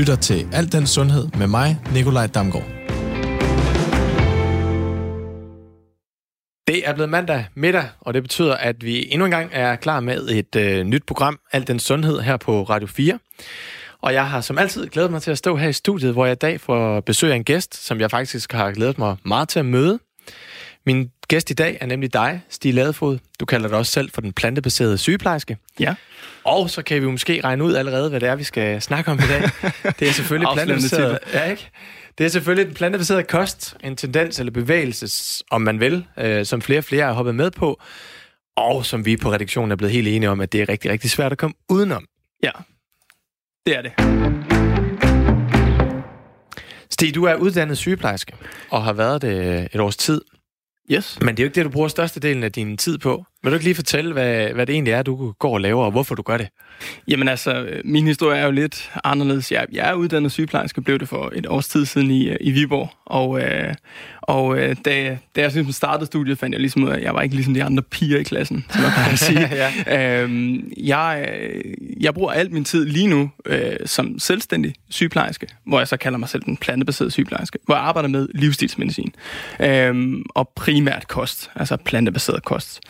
lytter til Alt den Sundhed med mig, Nikolaj Damgaard. Det er blevet mandag middag, og det betyder, at vi endnu en gang er klar med et øh, nyt program, Alt den Sundhed, her på Radio 4. Og jeg har som altid glædet mig til at stå her i studiet, hvor jeg i dag får besøg af en gæst, som jeg faktisk har glædet mig meget til at møde. Min gæst i dag er nemlig dig, Stig Ladefod. Du kalder dig også selv for den plantebaserede sygeplejerske. Ja. Og så kan vi måske regne ud allerede, hvad det er, vi skal snakke om i dag. Det er selvfølgelig plantebaseret. Ja, ikke? Det er selvfølgelig den plantebaserede kost, en tendens eller bevægelse, om man vil, øh, som flere og flere har hoppet med på, og som vi på redaktionen er blevet helt enige om, at det er rigtig, rigtig svært at komme udenom. Ja, det er det. Stig, du er uddannet sygeplejerske og har været det et års tid. Yes. Men det er jo ikke det, du bruger størstedelen af din tid på. Vil du ikke lige fortælle, hvad, hvad det egentlig er, du går og laver, og hvorfor du gør det? Jamen altså, min historie er jo lidt anderledes. Jeg, jeg er uddannet sygeplejerske, blev det for et års tid siden i, i Viborg. Og, øh, og øh, da, da jeg ligesom startede studiet, fandt jeg ligesom ud af, at jeg var ikke ligesom de andre piger i klassen, som man kan sige. ja. øhm, jeg, jeg bruger alt min tid lige nu øh, som selvstændig sygeplejerske, hvor jeg så kalder mig selv den plantebaserede sygeplejerske, hvor jeg arbejder med livsstilsmedicin. Øhm, og primært kost, altså plantebaseret kost.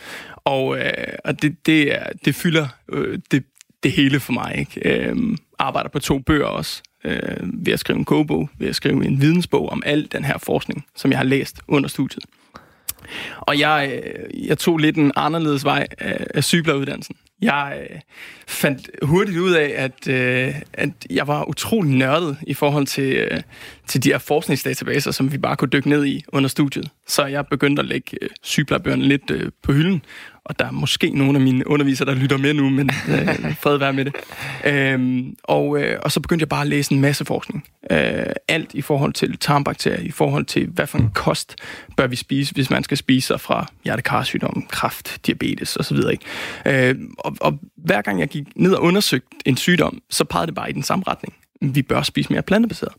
Og, øh, og det, det, er, det fylder øh, det, det hele for mig. Ikke? Øh, arbejder på to bøger også. Øh, ved at skrive en kogebog, ved at skrive en vidensbog om al den her forskning, som jeg har læst under studiet. Og jeg, øh, jeg tog lidt en anderledes vej af, af sygeplejeruddannelsen. Jeg øh, fandt hurtigt ud af, at, øh, at jeg var utrolig nørdet i forhold til, øh, til de her forskningsdatabaser, som vi bare kunne dykke ned i under studiet. Så jeg begyndte at lægge øh, sygeplejebøgerne lidt øh, på hylden, og der er måske nogle af mine undervisere, der lytter med nu, men øh, fred være med det. Øhm, og, øh, og så begyndte jeg bare at læse en masse forskning. Øh, alt i forhold til tarmbakterier, i forhold til, hvad for en kost bør vi spise, hvis man skal spise sig fra hjertekarsygdom, kræft, diabetes osv. Øh, og, og hver gang jeg gik ned og undersøgte en sygdom, så pegede det bare i den samme retning vi bør spise mere plantebaseret.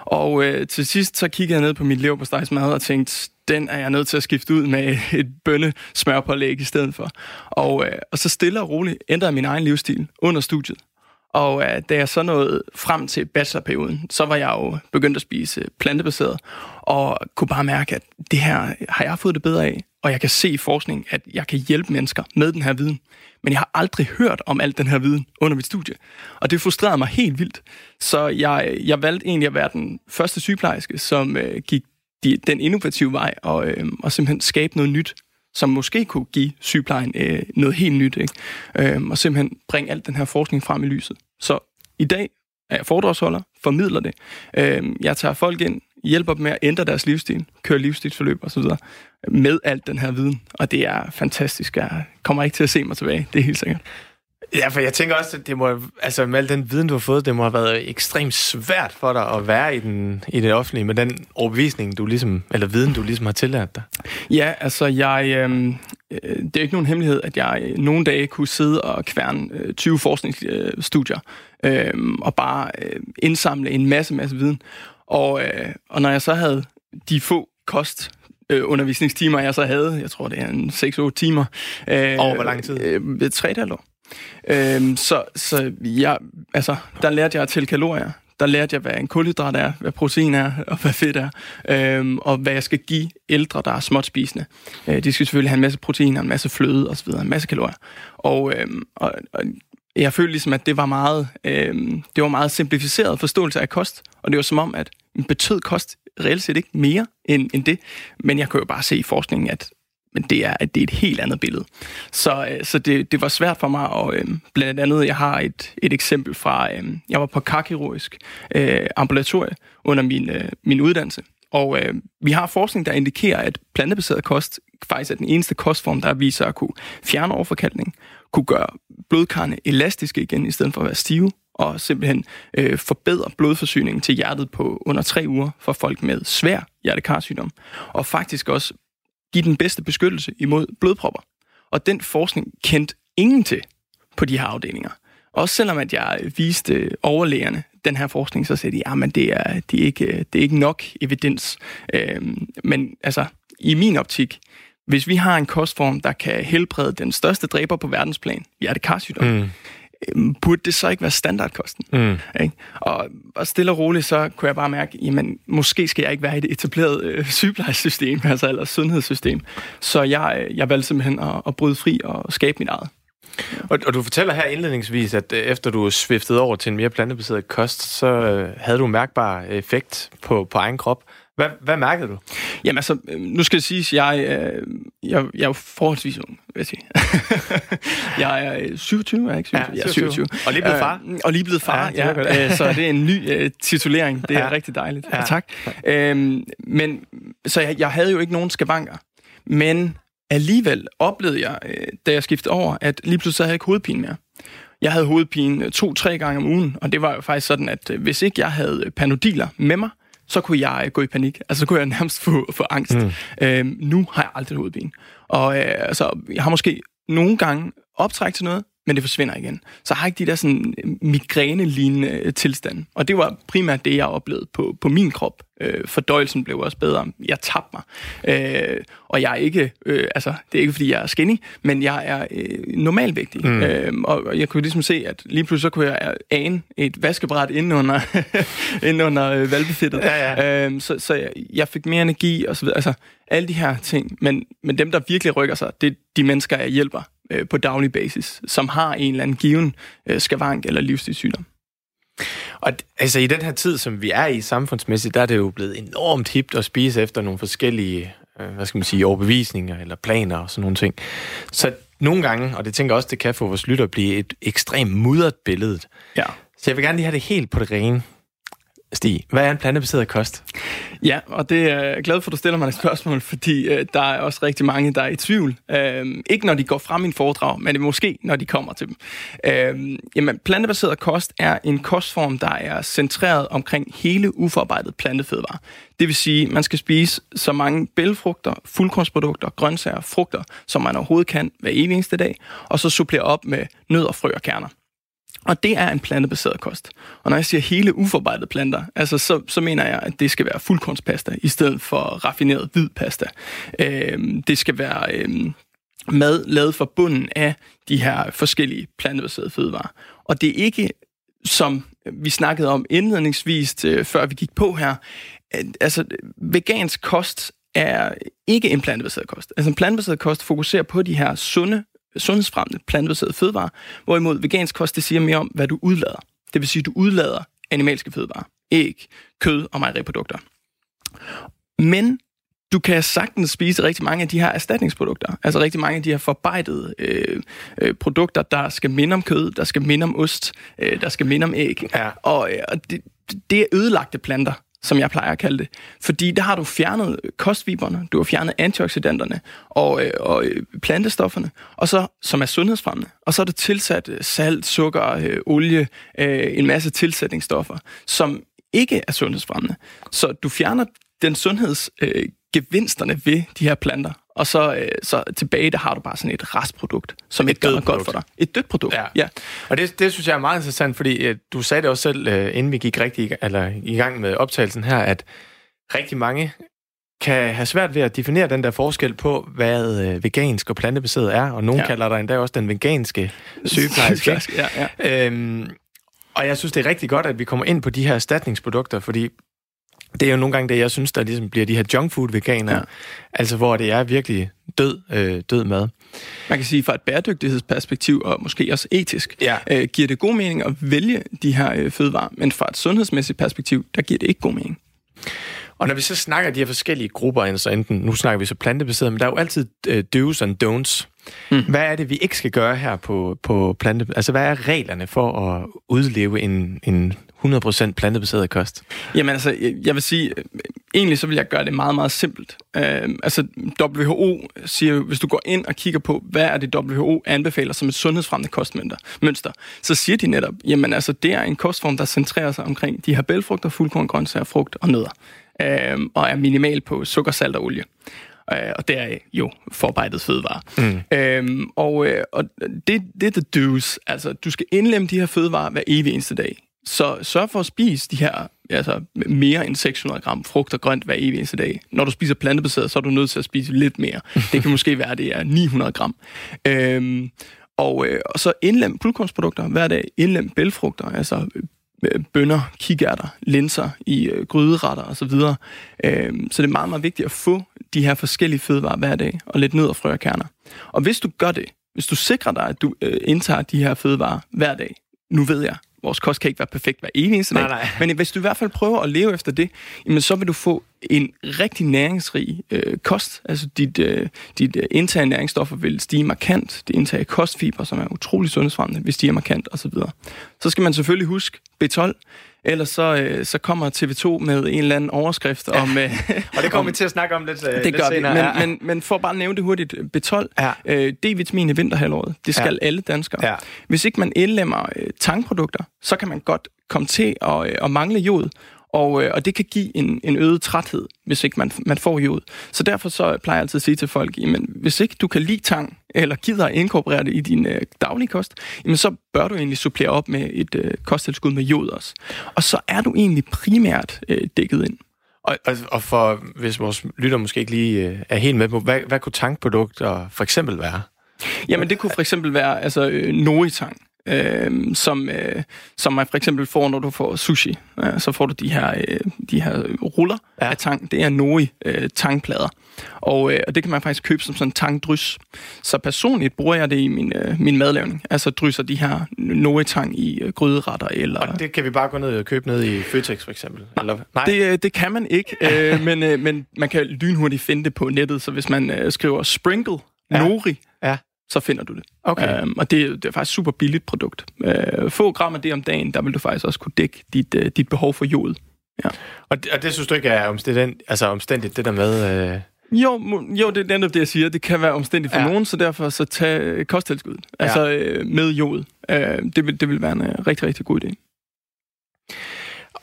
Og øh, til sidst så kiggede jeg ned på mit liv på stegsmad og tænkte, den er jeg nødt til at skifte ud med et bønnesmørpålæg i stedet for. Og, øh, og så stille og roligt ændrede jeg min egen livsstil under studiet. Og øh, da jeg så nåede frem til bachelorperioden, så var jeg jo begyndt at spise plantebaseret, og kunne bare mærke, at det her har jeg fået det bedre af, og jeg kan se i forskning, at jeg kan hjælpe mennesker med den her viden. Men jeg har aldrig hørt om alt den her viden under mit studie, og det frustrerede mig helt vildt. Så jeg, jeg valgte egentlig at være den første sygeplejerske, som øh, gik de, den innovative vej og, øh, og simpelthen skabe noget nyt, som måske kunne give sygeplejen øh, noget helt nyt, ikke? Øh, og simpelthen bringe alt den her forskning frem i lyset. Så i dag er jeg foredragsholder, formidler det. Øh, jeg tager folk ind, hjælper dem med at ændre deres livsstil, køre livsstilsforløb osv. med alt den her viden. Og det er fantastisk. Jeg kommer ikke til at se mig tilbage, det er helt sikkert. Ja, for jeg tænker også, at det må, altså med al den viden, du har fået, det må have været ekstremt svært for dig at være i, den, i det offentlige, med den overbevisning, du ligesom, eller viden, du ligesom har tillært dig. Ja, altså jeg, øhm, øh, det er ikke nogen hemmelighed, at jeg nogle dage kunne sidde og kværne øh, 20 forskningsstudier, øh, og bare øh, indsamle en masse, masse viden. Og, øh, og når jeg så havde de få kost øh, undervisningstimer, jeg så havde, jeg tror det er en 6-8 timer. Øh, Over hvor lang tid? Øh, tre år. Øhm, så så jeg, altså, der lærte jeg at tælle kalorier. Der lærte jeg, hvad en kulhydrat er, hvad protein er, og hvad fedt er, øhm, og hvad jeg skal give ældre, der er småt spisende. Øh, de skal selvfølgelig have en masse proteiner, en masse fløde osv., en masse kalorier. Og, øhm, og, og jeg følte ligesom, at det var meget, øhm, det var meget simplificeret forståelse af kost, og det var som om, at betød kost reelt set ikke mere end, end det. Men jeg kan jo bare se i forskningen, at men det er, at det er et helt andet billede. Så, øh, så det, det var svært for mig, og øh, blandt andet, jeg har et, et eksempel fra, øh, jeg var på karkirurgisk øh, ambulatorie under min, øh, min uddannelse, og øh, vi har forskning, der indikerer, at plantebaseret kost faktisk er den eneste kostform, der viser at kunne fjerne overforkalkning, kunne gøre blodkarne elastiske igen, i stedet for at være stive, og simpelthen øh, forbedre blodforsyningen til hjertet på under tre uger for folk med svær hjertekarsygdom, og faktisk også give den bedste beskyttelse imod blodpropper. Og den forskning kendte ingen til på de her afdelinger. Også selvom at jeg viste overlægerne den her forskning, så sagde de, ah, at det er, det, er ikke, det er ikke nok evidens. Øhm, men altså, i min optik, hvis vi har en kostform, der kan helbrede den største dræber på verdensplan, hjertekarsygdom, mm øhm, burde det så ikke være standardkosten? Mm. Ikke? Og, og stille og roligt, så kunne jeg bare mærke, jamen, måske skal jeg ikke være i det etablerede øh, sygeplejesystem, altså eller sundhedssystem. Så jeg, øh, jeg valgte simpelthen at, at bryde fri og skabe mit eget. Og, og du fortæller her indledningsvis, at øh, efter du sviftede over til en mere plantebaseret kost, så øh, havde du mærkbar effekt på, på egen krop. Hvad, hvad mærkede du? Jamen altså, øh, nu skal det siges, jeg, øh, jeg, jeg er jo forholdsvis ung, vil jeg sige. jeg er 27, er jeg ikke 27? Ja, Jeg er 27. Og lige blevet far. Øh, og lige blevet far, Ja, ja. øh, så det er en ny øh, titulering. Det er Ja. rigtig dejligt. Ja. Ja. Tak. Øhm, men, så jeg, jeg havde jo ikke nogen skavanker. Men alligevel oplevede jeg, øh, da jeg skiftede over, at lige pludselig havde jeg ikke hovedpine mere. Jeg havde hovedpine to-tre gange om ugen, og det var jo faktisk sådan, at øh, hvis ikke jeg havde panodiler med mig, så kunne jeg gå i panik. Altså, så kunne jeg nærmest få, få angst. Mm. Øhm, nu har jeg aldrig hovedpine. Og øh, altså, jeg har måske nogle gange optræk til noget, men det forsvinder igen. Så jeg har ikke de der sådan migræne-lignende øh, tilstande. Og det var primært det, jeg oplevede på, på min krop. Øh, fordøjelsen blev også bedre. Jeg tabte mig. Øh, og jeg er ikke, øh, altså, det er ikke fordi, jeg er skinny, men jeg er øh, normalvægtig. Mm. Øh, og jeg kunne ligesom se, at lige pludselig så kunne jeg ane et vaskebræt inden under, inden under øh, valbefittet. Ja, ja. Øh, så så jeg, jeg fik mere energi og så videre. Altså, alle de her ting. Men, men dem, der virkelig rykker sig, det er de mennesker, jeg hjælper øh, på daglig basis, som har en eller anden given øh, skavank eller livsstilssygdom. Og altså i den her tid, som vi er i samfundsmæssigt, der er det jo blevet enormt hipt at spise efter nogle forskellige, øh, hvad skal man sige, overbevisninger eller planer og sådan nogle ting. Så nogle gange, og det tænker jeg også, det kan få vores lytter blive et ekstremt mudret billede. Ja. Så jeg vil gerne lige have det helt på det rene. Stig, hvad er en plantebaseret kost? Ja, og det er jeg glad for, at du stiller mig et spørgsmål, fordi øh, der er også rigtig mange, der er i tvivl. Øh, ikke når de går frem i en foredrag, men måske når de kommer til dem. Øh, jamen, plantebaseret kost er en kostform, der er centreret omkring hele uforarbejdet plantefødevarer. Det vil sige, at man skal spise så mange bælfrugter, fuldkornsprodukter, grøntsager, frugter, som man overhovedet kan hver evig eneste dag, og så supplere op med nødder, frø og kerner. Og det er en plantebaseret kost. Og når jeg siger hele uforarbejdet planter, altså så, så mener jeg, at det skal være fuldkornspasta i stedet for raffineret hvid pasta. Øhm, det skal være øhm, mad lavet fra bunden af de her forskellige plantebaserede fødevarer. Og det er ikke, som vi snakkede om indledningsvis, øh, før vi gik på her, at, altså vegansk kost er ikke en plantebaseret kost. Altså en plantebaseret kost fokuserer på de her sunde sundhedsfremmende plantebaserede fødevarer, hvorimod vegansk kost, det siger mere om, hvad du udlader. Det vil sige, at du udlader animalske fødevarer, æg, kød og mejeriprodukter. Men du kan sagtens spise rigtig mange af de her erstatningsprodukter, altså rigtig mange af de her forarbejdede øh, øh, produkter, der skal minde om kød, der skal minde om ost, øh, der skal minde om æg. Ja. Og, øh, og det, det er ødelagte planter, som jeg plejer at kalde det. Fordi der har du fjernet kostviberne, du har fjernet antioxidanterne og, øh, og øh, plantestofferne, og så, som er sundhedsfremmende. Og så er du tilsat øh, salt, sukker, øh, olie, øh, en masse tilsætningsstoffer, som ikke er sundhedsfremmende. Så du fjerner den sundhedsgevinsterne øh, gevinsterne ved de her planter, og så, øh, så tilbage, der har du bare sådan et restprodukt, som Et ikke gør godt for dig. Et dødt produkt, Ja. ja. Og det, det synes jeg er meget interessant, fordi øh, du sagde det også selv, øh, inden vi gik rigtig eller i gang med optagelsen her, at rigtig mange kan have svært ved at definere den der forskel på, hvad øh, vegansk og plantebaseret er, og nogen ja. Kalder der endda også den veganske sygeplejerske. ja, ja. Øhm, og jeg synes, det er rigtig godt, at vi kommer ind på de her erstatningsprodukter, fordi det er jo nogle gange det, jeg synes, der ligesom bliver de her junkfood-veganer, ja. Altså hvor det er virkelig død, øh, død mad. Man kan sige, fra et bæredygtighedsperspektiv, og måske også etisk, Ja. øh, giver det god mening at vælge de her øh, fødevarer, men fra et sundhedsmæssigt perspektiv, der giver det ikke god mening. Og når vi så snakker de her forskellige grupper, altså enten, nu snakker vi så plantebaseret, men der er jo altid øh, do's and don'ts. Mm. Hvad er det, vi ikke skal gøre her på, på plante... Altså, hvad er reglerne for at udleve en, en 100% plantebaseret kost? Jamen altså, jeg- vil sige, øh, egentlig så vil jeg gøre det meget, meget simpelt. Øh, altså, WHO siger hvis du går ind og kigger på, hvad er det WHO anbefaler som et sundhedsfremmende kostmønster, mønster, så siger de netop, jamen altså, det er en kostform, der centrerer sig omkring de her bælfrugter, fuldkorn, grøntsager, frugt og nødder, øh, og er minimal på sukker, salt og olie. Øh, og det er jo forarbejdet fødevarer. Mm. Øhm, og øh, og det, det er the do's. Altså, du skal indlemme de her fødevarer hver evig eneste dag. Så sørg for at spise de her altså, mere end 600 gram frugt og grønt hver evig eneste dag. Når du spiser plantebaseret, så er du nødt til at spise lidt mere. Det kan måske være, det er 900 gram. Øhm, Og, øh, og så indlem fuldkornsprodukter hver dag, indlem bælfrugter, altså øh, bønner, kikærter, linser i øh, gryderetter osv. Øh, så det er meget, meget vigtigt at få de her forskellige fødevarer hver dag, og lidt nød og frø og kerner. Og hvis du gør det, hvis du sikrer dig, at du øh, indtager de her fødevarer hver dag, nu ved jeg, vores kost kan ikke være perfekt hver eneste dag, nej, nej. men hvis du i hvert fald prøver at leve efter det, jamen så vil du få en rigtig næringsrig øh, kost. Altså dit, øh, dit øh, indtag af næringsstoffer vil stige markant. Det indtag af kostfiber, som er utrolig sundhedsfremmende, vil stige markant osv. Så, så skal man selvfølgelig huske B12, Ellers så, øh, så kommer TV2 med en eller anden overskrift ja. om... Øh, og det kommer vi til at snakke om lidt, øh, det lidt gør senere. Vi. Men, ja. men, men for bare at nævne det hurtigt, B12, ja. øh, D-vitamin i vinterhalvåret, det skal ja. alle danskere. Ja. Hvis ikke man indlemmer øh, tankprodukter, så kan man godt komme til at, øh, at mangle jod. Og, øh, og det kan give en, en øget træthed, hvis ikke man, man får jod. Så derfor så plejer jeg altid at sige til folk, jamen, hvis ikke du kan lide tang, eller gider at inkorporere det i din øh, daglige kost, jamen, så bør du egentlig supplere op med et øh, kosttilskud med jod også. Og så er du egentlig primært øh, dækket ind. Og, og, og for, hvis vores lytter måske ikke lige øh, er helt med på, hvad, hvad kunne tankprodukter for eksempel være? Jamen det kunne for eksempel være altså, øh, Nori-tang øh, som, øh, som man for eksempel får, når du får sushi. Ja, så får du de her, øh, de her ruller ja. af tang. Det er nori øh, tangplader. Og, øh, og det kan man faktisk købe som sådan en tangdrys. Så personligt bruger jeg det i min, øh, min madlavning. Altså drysser de her nori-tang i øh, gryderetter. Eller... Og det kan vi bare gå ned og købe ned i Føtex for eksempel? Eller? Nej, det, øh, det kan man ikke. øh, men, øh, men man kan lynhurtigt finde det på nettet. Så hvis man øh, skriver sprinkle ja. nori, så finder du det. Okay. Øhm, og det, det er faktisk super billigt produkt. Øh, få gram af det om dagen, der vil du faktisk også kunne dække dit, uh, dit behov for jod. Ja. Og, det, og det synes du ikke er omstændigt, altså omstændigt det der med... Øh... Jo, jo, det er netop det, jeg siger. Det kan være omstændigt for ja. nogen, så derfor så tag kosttilskud. Ja. Altså øh, med jod. Øh, det, vil, det vil være en uh, rigtig, rigtig god idé.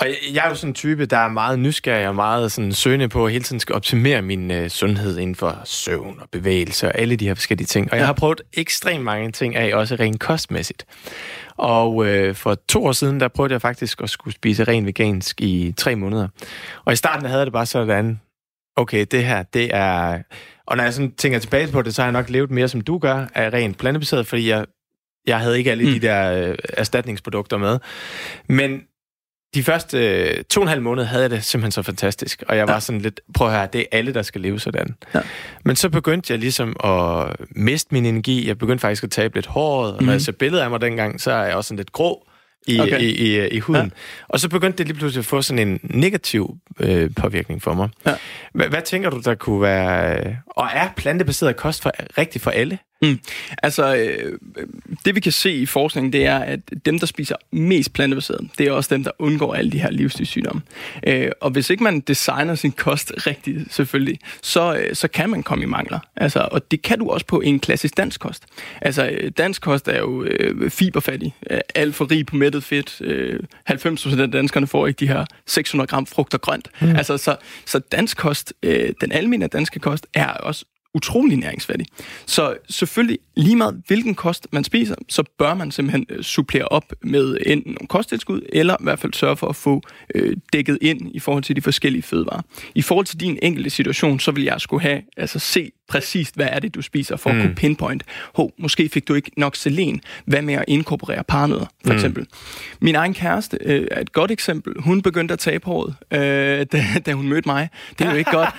Og jeg er jo sådan en type, der er meget nysgerrig og meget sådan søgende på at hele tiden skal optimere min øh, sundhed inden for søvn og bevægelse og alle de her forskellige ting. Og jeg har prøvet ekstremt mange ting af, også rent kostmæssigt. Og øh, for to år siden, der prøvede jeg faktisk at skulle spise ren vegansk i tre måneder. Og i starten havde jeg det bare sådan, okay, det her, det er... Og når jeg sådan tænker tilbage på det, så har jeg nok levet mere, som du gør, af rent plantebaseret, fordi jeg, jeg havde ikke alle mm. de der øh, erstatningsprodukter med. Men de første øh, to og en halv måned havde jeg det simpelthen så fantastisk, og jeg var ja. sådan lidt, prøv at høre, det er alle, der skal leve sådan. Ja. Men så begyndte jeg ligesom at miste min energi, jeg begyndte faktisk at tabe lidt håret, og mm. når mhm. jeg ser billeder af mig dengang, så er jeg også sådan lidt grå i, okay. i, i, i huden. Ja. Og så begyndte det lige pludselig at få sådan en negativ øh, påvirkning for mig. Ja. Hvad, hvad tænker du, der kunne være, og er plantebaseret kost for, rigtigt for alle? Mm. Altså, øh, det vi kan se i forskningen, det er, at dem, der spiser mest plantebaseret, det er også dem, der undgår alle de her livsstilssygdomme. Øh, og hvis ikke man designer sin kost rigtigt, selvfølgelig, så, øh, så kan man komme i mangler. Altså, og det kan du også på en klassisk dansk kost. Altså, øh, dansk kost er jo øh, fiberfattig, øh, alt for rig på mættet fedt. Øh, 90% af danskerne får ikke de her 600 gram frugt og grønt. Mm. Altså, så, så dansk kost, øh, den almindelige danske kost, er også utrolig næringsfattig. Så selvfølgelig, lige meget hvilken kost man spiser, så bør man simpelthen øh, supplere op med enten nogle kosttilskud, eller i hvert fald sørge for at få øh, dækket ind i forhold til de forskellige fødevarer. I forhold til din enkelte situation, så vil jeg skulle have, altså se præcist, hvad er det, du spiser, for mm. at kunne pinpoint. Hov, måske fik du ikke nok selen. Hvad med at inkorporere parnødder, for mm. eksempel? Min egen kæreste øh, er et godt eksempel. Hun begyndte at tabe håret, øh, da, da hun mødte mig. Det er jo ikke godt.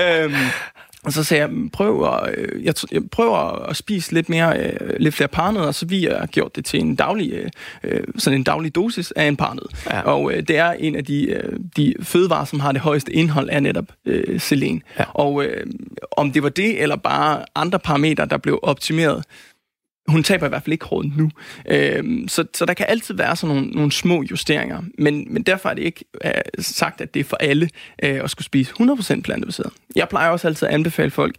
øh, og så sagde jeg, prøv at, øh, jeg, jeg prøver at spise lidt mere, øh, lidt flere parnødder, så vi har gjort det til en daglig, øh, øh, sådan en daglig dosis af en parnød. Ja. Og øh, det er en af de, øh, de fødevarer, som har det højeste indhold af netop øh, selen. Ja. Og øh, om det var det, eller bare andre parametre, der blev optimeret, hun taber i hvert fald ikke hårdt nu. Øhm, så, så der kan altid være sådan nogle, nogle små justeringer, men, men derfor er det ikke øh, sagt, at det er for alle øh, at skulle spise 100% plantebaseret. Jeg plejer også altid at anbefale folk,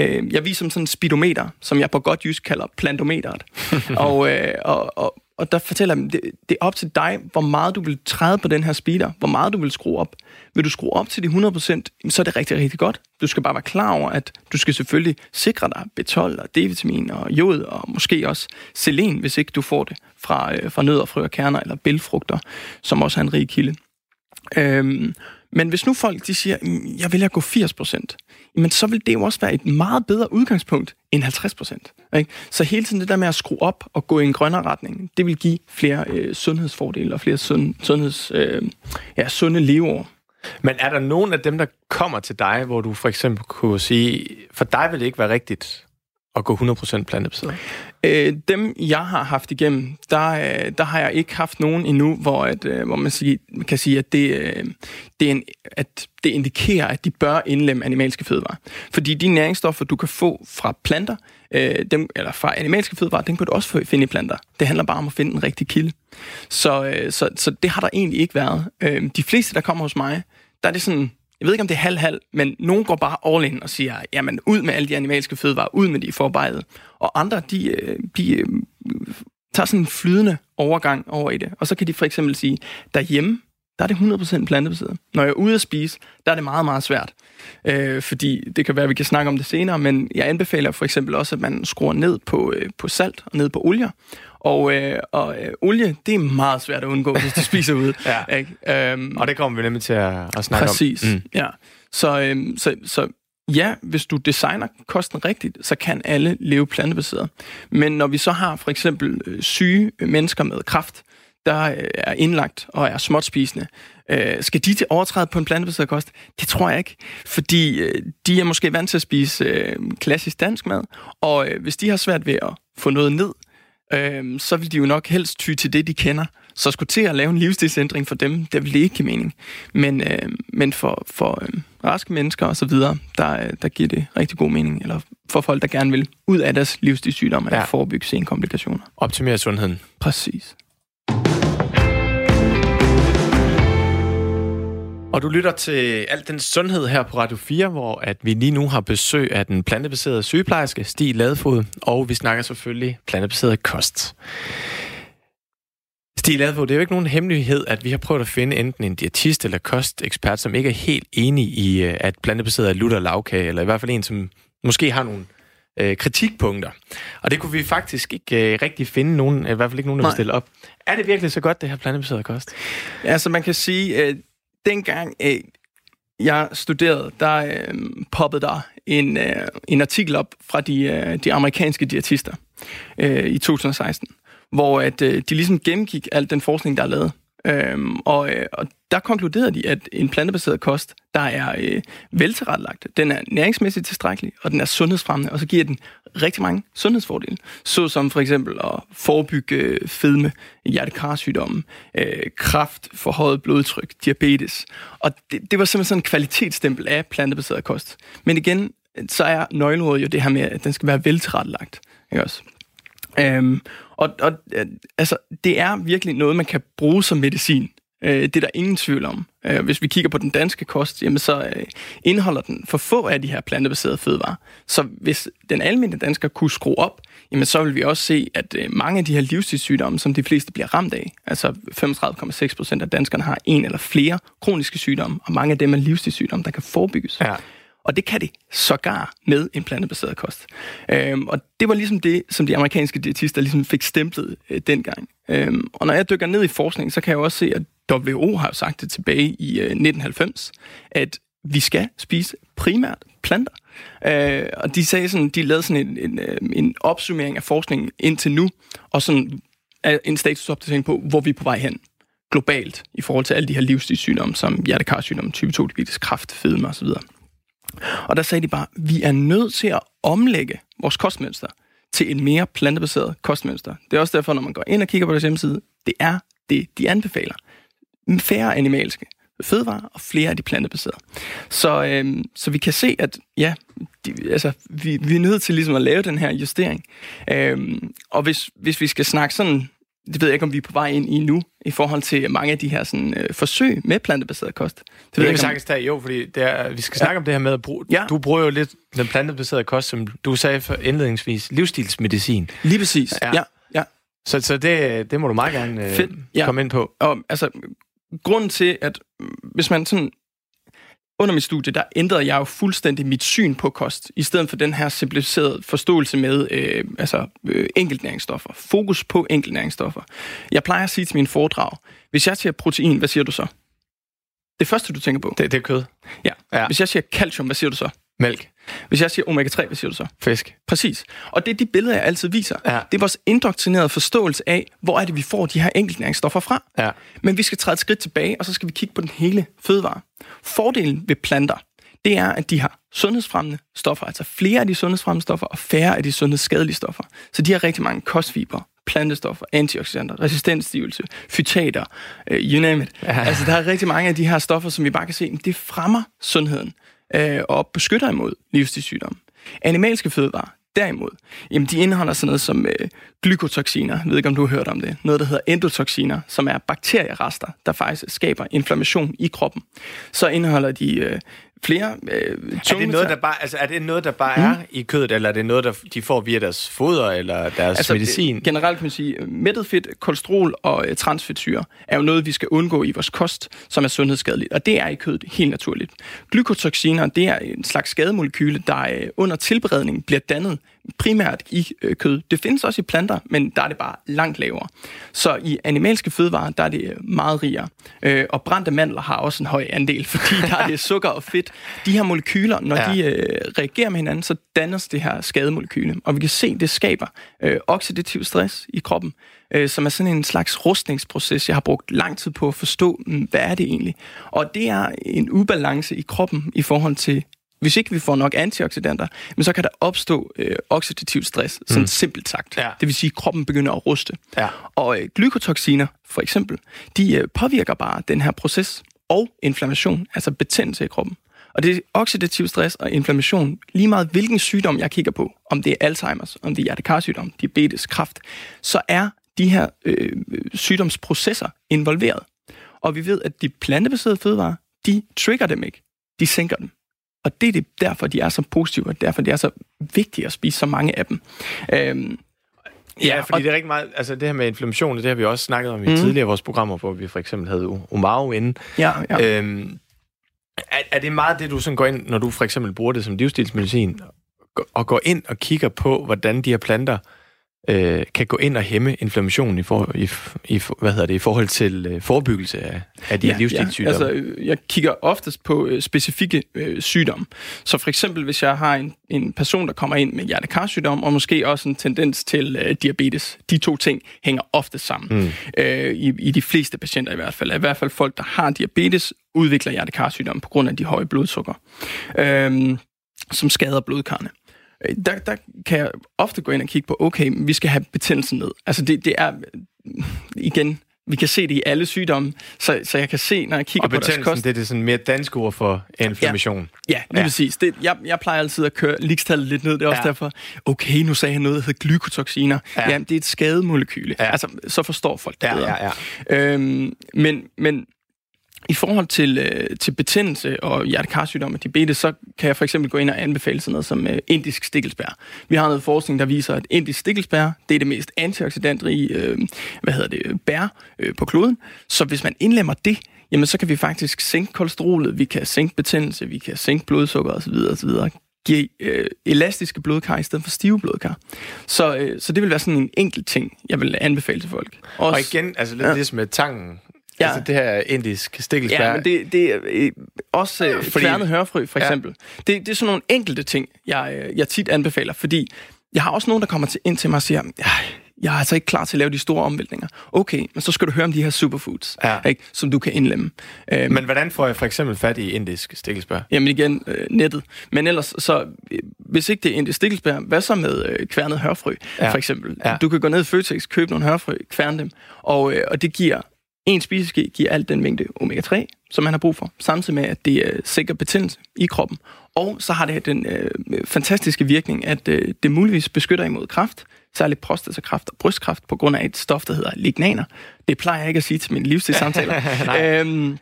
øh, jeg viser som sådan en speedometer, som jeg på godt jysk kalder plantometeret. og, øh, og, og, og der fortæller jeg, det, det er op til dig, hvor meget du vil træde på den her speeder, hvor meget du vil skrue op. Vil du skrue op til de 100%, så er det rigtig, rigtig godt. Du skal bare være klar over, at du skal selvfølgelig sikre dig B12 og D-vitamin og jod og måske også selen, hvis ikke du får det fra, øh, fra nødder, frø og kerner eller bælfrugter, som også er en rig kilde. Øhm, men hvis nu folk de siger, mm, jeg vil gå 80%, men så vil det jo også være et meget bedre udgangspunkt end 50%. Ikke? Så hele tiden det der med at skrue op og gå i en grønnere retning, det vil give flere øh, sundhedsfordele og flere sund, sundheds, øh, ja, sunde leveår. Men er der nogen af dem, der kommer til dig, hvor du for eksempel kunne sige, for dig vil det ikke være rigtigt at gå 100% plantebaseret? Øh, dem, jeg har haft igennem, der, øh, der har jeg ikke haft nogen endnu, hvor, at, øh, hvor man sige, kan sige, at det, øh, det, er en, at det indikerer, at de bør indlemme animalske fødevarer. Fordi de næringsstoffer, du kan få fra planter, øh, dem, eller fra animalske fødevarer, den kan du også finde i planter. Det handler bare om at finde den rigtige kilde. Så, øh, så, så det har der egentlig ikke været. Øh, de fleste, der kommer hos mig, der er det sådan, jeg ved ikke, om det er halv-halv, men nogen går bare all in og siger, jamen ud med alle de animalske fødevarer, ud med de forarbejdet. Og andre, de, øh, de øh, tager sådan en flydende overgang over i det. Og så kan de for eksempel sige, derhjemme, der er det 100% plantebaseret. Når jeg er ude at spise, der er det meget, meget svært. Øh, fordi det kan være, at vi kan snakke om det senere, men jeg anbefaler for eksempel også, at man skruer ned på, øh, på salt og ned på olier. Og, øh, og øh, olie, det er meget svært at undgå, hvis du spiser ude. ja. Ikke? Um, og det kommer vi nemlig til at, at snakke præcis, om. Præcis, mm. ja. Så, øh, så, så ja, hvis du designer kosten rigtigt, så kan alle leve plantebaseret. Men når vi så har for eksempel øh, syge mennesker med kraft, der øh, er indlagt og er småtspisende, øh, skal de til overtræde på en plantebaseret kost? Det tror jeg ikke, fordi øh, de er måske vant til at spise øh, klassisk dansk mad, og øh, hvis de har svært ved at få noget ned, øh, så vil de jo nok helst ty til det, de kender. Så skulle til at lave en livsstilsændring for dem, det vil det ikke give mening. Men, øh, men for, for øh, raske mennesker og så videre, der, der giver det rigtig god mening. Eller for folk, der gerne vil ud af deres livsstilssygdom, eller ja. forebygge senkomplikationer. Optimere sundheden. Præcis. Og du lytter til alt den sundhed her på Radio 4, hvor at vi lige nu har besøg af den plantebaserede sygeplejerske Stig Ladefod, og vi snakker selvfølgelig plantebaseret kost. Stig Ladefod, det er jo ikke nogen hemmelighed, at vi har prøvet at finde enten en diætist eller kostekspert, som ikke er helt enig i, øh, at plantebaseret er lutter lavkage, eller i hvert fald en, som måske har nogle øh, kritikpunkter. Og det kunne vi faktisk ikke øh, rigtig finde nogen, i hvert fald ikke nogen, der vil stille op. Er det virkelig så godt, det her plantebaseret kost? Ja, så man kan sige, øh, dengang øh, jeg studerede, der øh, poppede der en, øh, en artikel op fra de, øh, de amerikanske diætister øh, i 2016, hvor at, øh, de ligesom gennemgik al den forskning, der er lavet. Øhm, og, øh, og der konkluderede de, at en plantebaseret kost, der er øh, veltilrettelagt, den er næringsmæssigt tilstrækkelig, og den er sundhedsfremmende, og så giver den rigtig mange sundhedsfordele. Så som for eksempel at forebygge øh, fedme, hjertekarsygdomme, øh, kraft, forhøjet blodtryk, diabetes. Og det, det var simpelthen sådan en kvalitetsstempel af plantebaseret kost. Men igen, så er nøgleordet jo det her med, at den skal være veltilrettelagt. Ikke også? Øhm, og og øh, altså, det er virkelig noget, man kan bruge som medicin. Øh, det er der ingen tvivl om. Øh, hvis vi kigger på den danske kost, jamen så øh, indeholder den for få af de her plantebaserede fødevarer. Så hvis den almindelige dansker kunne skrue op, jamen så vil vi også se, at øh, mange af de her livsstilssygdomme, som de fleste bliver ramt af, altså 35,6 procent af danskerne har en eller flere kroniske sygdomme, og mange af dem er livsstilssygdomme, der kan forebygges. Ja. Og det kan det sågar med en plantebaseret kost. Øhm, og det var ligesom det, som de amerikanske diætister ligesom fik stemplet øh, dengang. Øhm, og når jeg dykker ned i forskning, så kan jeg også se, at WHO har sagt det tilbage i øh, 1990, at vi skal spise primært planter. Øh, og de sagde sådan, de lavede sådan en, en, øh, en opsummering af forskningen indtil nu, og sådan en statusopdatering på, hvor vi er på vej hen globalt i forhold til alle de her livsstilssygdomme, som hjertekarsygdomme, type 2 diabetes, kræft, fedme osv. Og der sagde de bare, vi er nødt til at omlægge vores kostmønster til en mere plantebaseret kostmønster. Det er også derfor, når man går ind og kigger på deres hjemmeside, det er det, de anbefaler. Færre animalske fødevarer og flere af de plantebaserede. Så, øhm, så vi kan se, at ja, de, altså, vi, vi er nødt til ligesom at lave den her justering. Øhm, og hvis, hvis vi skal snakke sådan det ved jeg ikke, om vi er på vej ind i nu, i forhold til mange af de her sådan, øh, forsøg med plantebaseret kost. Det, det ved jeg sagtens tage, jo, fordi det er, vi skal ja. snakke om det her med at bruge, ja. du bruger jo lidt den plantebaserede kost, som du sagde for indledningsvis, livsstilsmedicin. Lige præcis, ja. ja. ja. Så, så det, det må du meget gerne øh, Fedt. Ja. komme ind på. Og, altså, grunden til, at hvis man sådan under mit studie, der ændrede jeg jo fuldstændig mit syn på kost, i stedet for den her simplificerede forståelse med øh, altså, øh, enkeltnæringsstoffer. Fokus på enkeltnæringsstoffer. Jeg plejer at sige til mine foredrag, hvis jeg siger protein, hvad siger du så? Det første, du tænker på? Det, det er kød. Ja. ja. Hvis jeg siger calcium, hvad siger du så? Mælk. Hvis jeg siger omega-3, hvad siger du så? Fisk. Præcis. Og det er de billeder, jeg altid viser. Ja. Det er vores indoktrinerede forståelse af, hvor er det, vi får de her enkeltnæringsstoffer fra. Ja. Men vi skal træde et skridt tilbage, og så skal vi kigge på den hele fødevare. Fordelen ved planter, det er, at de har sundhedsfremmende stoffer, altså flere af de sundhedsfremmende stoffer, og færre af de sundhedsskadelige stoffer. Så de har rigtig mange kostfiber, plantestoffer, antioxidanter, resistensstivelse, fytater, uh, you name it. Ja. Altså, der er rigtig mange af de her stoffer, som vi bare kan se, det fremmer sundheden øh, og beskytter imod livsstilssygdomme. Animalske fødevarer, derimod, jamen de indeholder sådan noget som øh, glykotoxiner, jeg ved ikke om du har hørt om det, noget der hedder endotoxiner, som er bakterierester, der faktisk skaber inflammation i kroppen. Så indeholder de øh, flere øh, er det noget, der bare, altså, er det noget, der bare mm. er i kødet, eller er det noget, der de får via deres foder eller deres altså, medicin? Generelt kan man sige, mættet fedt, kolesterol og øh, transfedtsyre er jo noget, vi skal undgå i vores kost, som er sundhedsskadeligt, og det er i kødet helt naturligt. Glykotoxiner, det er en slags skademolekyle, der øh, under tilberedning bliver dannet primært i øh, kød. Det findes også i planter, men der er det bare langt lavere. Så i animalske fødevarer, der er det meget rigere. Øh, og brændte mandler har også en høj andel, fordi der er det sukker og fedt. De her molekyler, når ja. de øh, reagerer med hinanden, så dannes det her skademolekyle. Og vi kan se, at det skaber øh, oxidativ stress i kroppen, øh, som er sådan en slags rustningsproces, jeg har brugt lang tid på at forstå, mm, hvad er det egentlig? Og det er en ubalance i kroppen i forhold til hvis ikke vi får nok antioxidanter, men så kan der opstå øh, oxidativ stress, sådan mm. simpelt sagt. Ja. Det vil sige, at kroppen begynder at ruste. Ja. Og øh, glykotoxiner, for eksempel, de øh, påvirker bare den her proces og inflammation, altså betændelse i kroppen. Og det er oxidativ stress og inflammation, lige meget hvilken sygdom jeg kigger på, om det er Alzheimer's, om det er hjertekarsygdom, diabetes, kræft, så er de her øh, sygdomsprocesser involveret. Og vi ved, at de plantebaserede fødevarer, de trigger dem ikke. De sænker dem. Og det er det, derfor, de er så positive, og derfor det er så vigtigt at spise så mange af dem. Øhm, Ja, fordi og... det er rigtig meget, altså det her med inflammation, det har vi også snakket om i mm. tidligere vores programmer, hvor vi for eksempel havde Omaro inde. Ja, ja. Øhm, er, er det meget det, du sådan går ind, når du for eksempel bruger det som livsstilsmedicin, og går ind og kigger på, hvordan de her planter øh, kan gå ind og hæmme inflammation i, for, i, i, hvad hedder det, i forhold til øh, forebyggelse af, af de ja, livsstilssygdomme? Ja, altså, jeg kigger oftest på øh, specifikke øh, sygdomme. Så for eksempel, hvis jeg har en, en person, der kommer ind med hjertekarsygdom, og måske også en tendens til øh, diabetes. De to ting hænger ofte sammen. Mm. Øh, i, I de fleste patienter i hvert fald. I hvert fald folk, der har diabetes, udvikler hjertekarsygdom på grund af de høje blodsukker, øh, som skader blodkarne. Øh, der, der kan jeg ofte gå ind og kigge på, okay, vi skal have betændelsen ned. Altså det, det er, igen, vi kan se det i alle sygdomme, så, så jeg kan se, når jeg kigger og på deres kost... det er det sådan mere dansk ord for inflammation. Ja, ja lige ja. præcis. Det, jeg, jeg plejer altid at køre likstallet lidt ned, det er også ja. derfor, okay, nu sagde han noget, der hedder glykotoxiner. Ja. Jamen, det er et skademolekyle. Ja. Altså, så forstår folk det ja, bedre. Ja, ja. Øhm, men, men i forhold til, øh, til betændelse og hjertekarsygdom og diabetes, så kan jeg for eksempel gå ind og anbefale sådan noget som øh, indisk stikkelsbær. Vi har noget forskning, der viser, at indisk stikkelsbær, det er det mest antioxidantrige øh, hvad hedder det, bær øh, på kloden. Så hvis man indlemmer det, jamen så kan vi faktisk sænke kolesterolet, vi kan sænke betændelse, vi kan sænke blodsukker osv. osv give øh, elastiske blodkar i stedet for stive blodkar. Så, øh, så det vil være sådan en enkelt ting, jeg vil anbefale til folk. Også, og igen, altså lidt ja. det med tangen, Ja. Altså det her indisk stikkelsbær. Ja, men det, det er øh, også øh, fordi... kværnet hørfrø, for eksempel. Ja. Det, det er sådan nogle enkelte ting, jeg, øh, jeg tit anbefaler, fordi jeg har også nogen, der kommer til, ind til mig og siger, jeg er altså ikke klar til at lave de store omvæltninger. Okay, men så skal du høre om de her superfoods, ja. ikke, som du kan indlemme. Øhm, men hvordan får jeg for eksempel fat i indisk stikkelsbær? Jamen igen, øh, nettet. Men ellers, så øh, hvis ikke det er indisk stikkelsbær, hvad så med øh, kværnet hørfrø, ja. for eksempel? Ja. Du kan gå ned i Føtex, købe nogle hørfrø, kværne dem, og, øh, og det giver en spiseske giver alt den mængde omega-3, som man har brug for, samtidig med, at det øh, sikrer betændelse i kroppen. Og så har det den øh, fantastiske virkning, at øh, det muligvis beskytter imod kræft, særligt prostatakræft og brystkræft, på grund af et stof, der hedder lignaner. Det plejer jeg ikke at sige til mine livsstilssamtaler. øhm,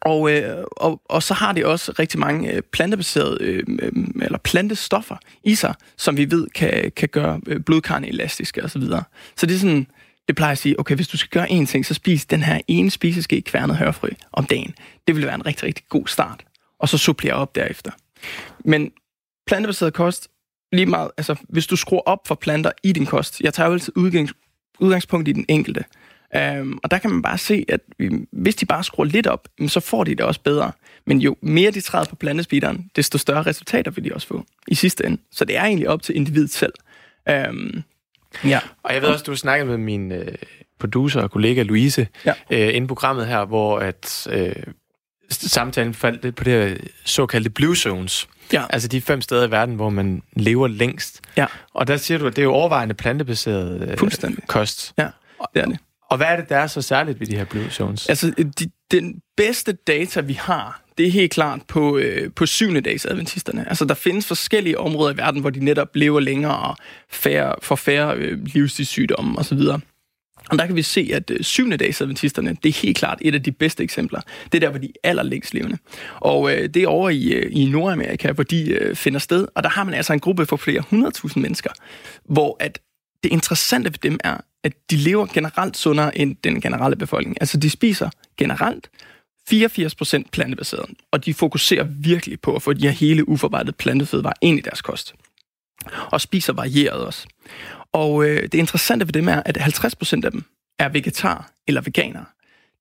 og, øh, og, og så har det også rigtig mange øh, plantebaserede øh, øh, eller plantestoffer i sig, som vi ved kan, kan gøre øh, blodkarne elastiske osv. Så, videre. så det er sådan det plejer at sige, okay, hvis du skal gøre én ting, så spis den her ene spiseske kværnet hørfrø om dagen. Det vil være en rigtig, rigtig god start. Og så supplerer op derefter. Men plantebaseret kost, lige meget, altså hvis du skruer op for planter i din kost, jeg tager jo altid udgangs, udgangspunkt i den enkelte. Um, og der kan man bare se, at hvis de bare skruer lidt op, så får de det også bedre. Men jo mere de træder på plantespeederen, desto større resultater vil de også få i sidste ende. Så det er egentlig op til individet selv. Um, ja. Og jeg ved også, du har snakket med min øh, producer og kollega Louise ja. øh, inden programmet her, hvor at øh, samtalen faldt lidt på det her såkaldte blue zones. Ja. Altså de fem steder i verden, hvor man lever længst. Ja. Og der siger du, at det er jo overvejende plantebaseret øh, Fuldstændig. kost. Ja, det er det. Og hvad er det, der er så særligt ved de her blue zones? Altså, de, den bedste data, vi har, det er helt klart på, øh, på syvende dags adventisterne. Altså, der findes forskellige områder i verden, hvor de netop lever længere og færre, får færre øh, livsstilssygdomme osv. Og der kan vi se, at øh, syvende dags adventisterne, det er helt klart et af de bedste eksempler. Det er der, hvor de er allerlængst levende. Og øh, det er over i, øh, i Nordamerika, hvor de øh, finder sted. Og der har man altså en gruppe for flere hundredtusind mennesker, hvor at det interessante ved dem er, at de lever generelt sundere end den generelle befolkning. Altså, de spiser generelt 84% plantebaseret, og de fokuserer virkelig på at få de her hele uforarbejdet plantefødevarer ind i deres kost. Og spiser varieret også. Og øh, det interessante ved dem er, at 50% af dem er vegetar eller veganere.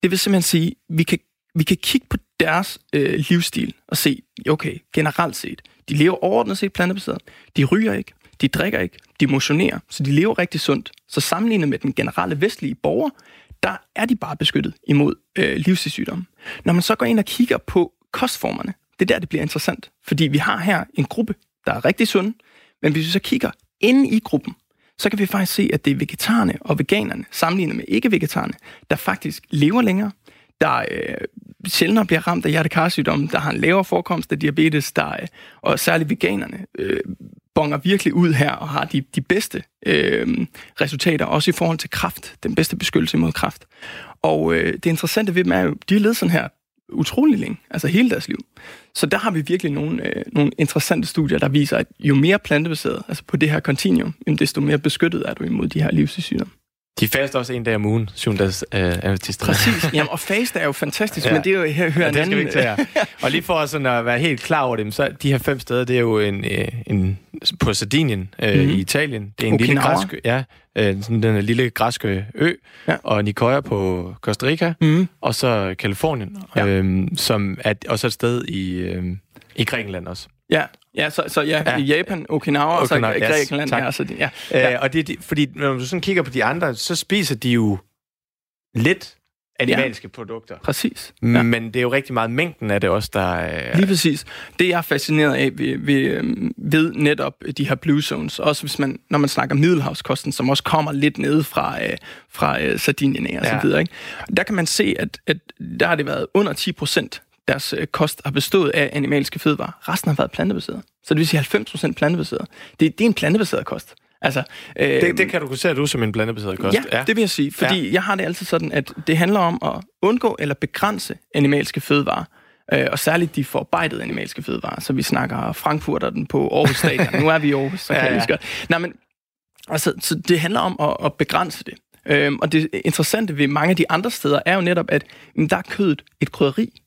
Det vil simpelthen sige, at vi kan, vi kan kigge på deres øh, livsstil og se, okay, generelt set, de lever overordnet set plantebaseret, de ryger ikke, de drikker ikke, de motionerer, så de lever rigtig sundt. Så sammenlignet med den generelle vestlige borger, der er de bare beskyttet imod øh, livsstilssygdomme. Når man så går ind og kigger på kostformerne, det er der, det bliver interessant. Fordi vi har her en gruppe, der er rigtig sund, men hvis vi så kigger inde i gruppen, så kan vi faktisk se, at det er vegetarerne og veganerne, sammenlignet med ikke-vegetarerne, der faktisk lever længere, der øh, sjældnere bliver ramt af hjertekarsygdomme, der har en lavere forekomst af diabetes, der, øh, og særligt veganerne øh, bonger virkelig ud her og har de, de bedste øh, resultater, også i forhold til kraft, den bedste beskyttelse mod kraft. Og øh, det interessante ved dem er jo, de har levet sådan her utrolig længe, altså hele deres liv. Så der har vi virkelig nogle, øh, nogle interessante studier, der viser, at jo mere plantebaseret, altså på det her continuum, desto mere beskyttet er du imod de her livssygdomme. De faster også en dag om ugen, syvndags øh, adventister. Præcis. Jamen, og fast er jo fantastisk, ja. men det er jo her hører ja, det skal vi ikke tage Og lige for sådan at være helt klar over dem, så de her fem steder, det er jo en, øh, en på Sardinien øh, mm-hmm. i Italien. Det er en Okinawa. lille græsk, ja, øh, sådan den lille græske ø, ja. og Nicoya på Costa Rica, mm-hmm. og så Kalifornien, ja. øh, som er også et sted i, øh, i Grækenland også. Ja, ja, så, så ja, ja. i Japan, Okinawa, og så Grækenland. Yes, ja, så det, ja. ja. Øh, og det, fordi når du sådan kigger på de andre, så spiser de jo lidt animalske ja. produkter. Præcis. Ja. Men det er jo rigtig meget mængden af det også, der er... Lige præcis. Det jeg er fascineret af ved, ved, øhm, ved netop de her blue zones, også hvis man, når man snakker middelhavskosten, som også kommer lidt ned fra, øh, fra øh, Sardinien og ja. så videre, ikke? der kan man se, at, at der har det været under 10 procent deres øh, kost har bestået af animalske fødevarer. Resten har været plantebaseret. Så det vil sige 90% plantebaseret. Det, det er en plantebaseret kost. Altså, øh, det, det kan du som en plantebaseret kost. Ja, ja, det vil jeg sige. Fordi ja. jeg har det altid sådan, at det handler om at undgå eller begrænse animalske fødevarer. Øh, og særligt de forarbejdede animalske fødevarer. Så vi snakker Frankfurter den på Aarhus Stadion. nu er vi i Aarhus, så kan ja, ja. jeg Nej, men altså, så det handler om at, at begrænse det. Øhm, og det interessante ved mange af de andre steder er jo netop, at jamen, der er kødet et krydderi.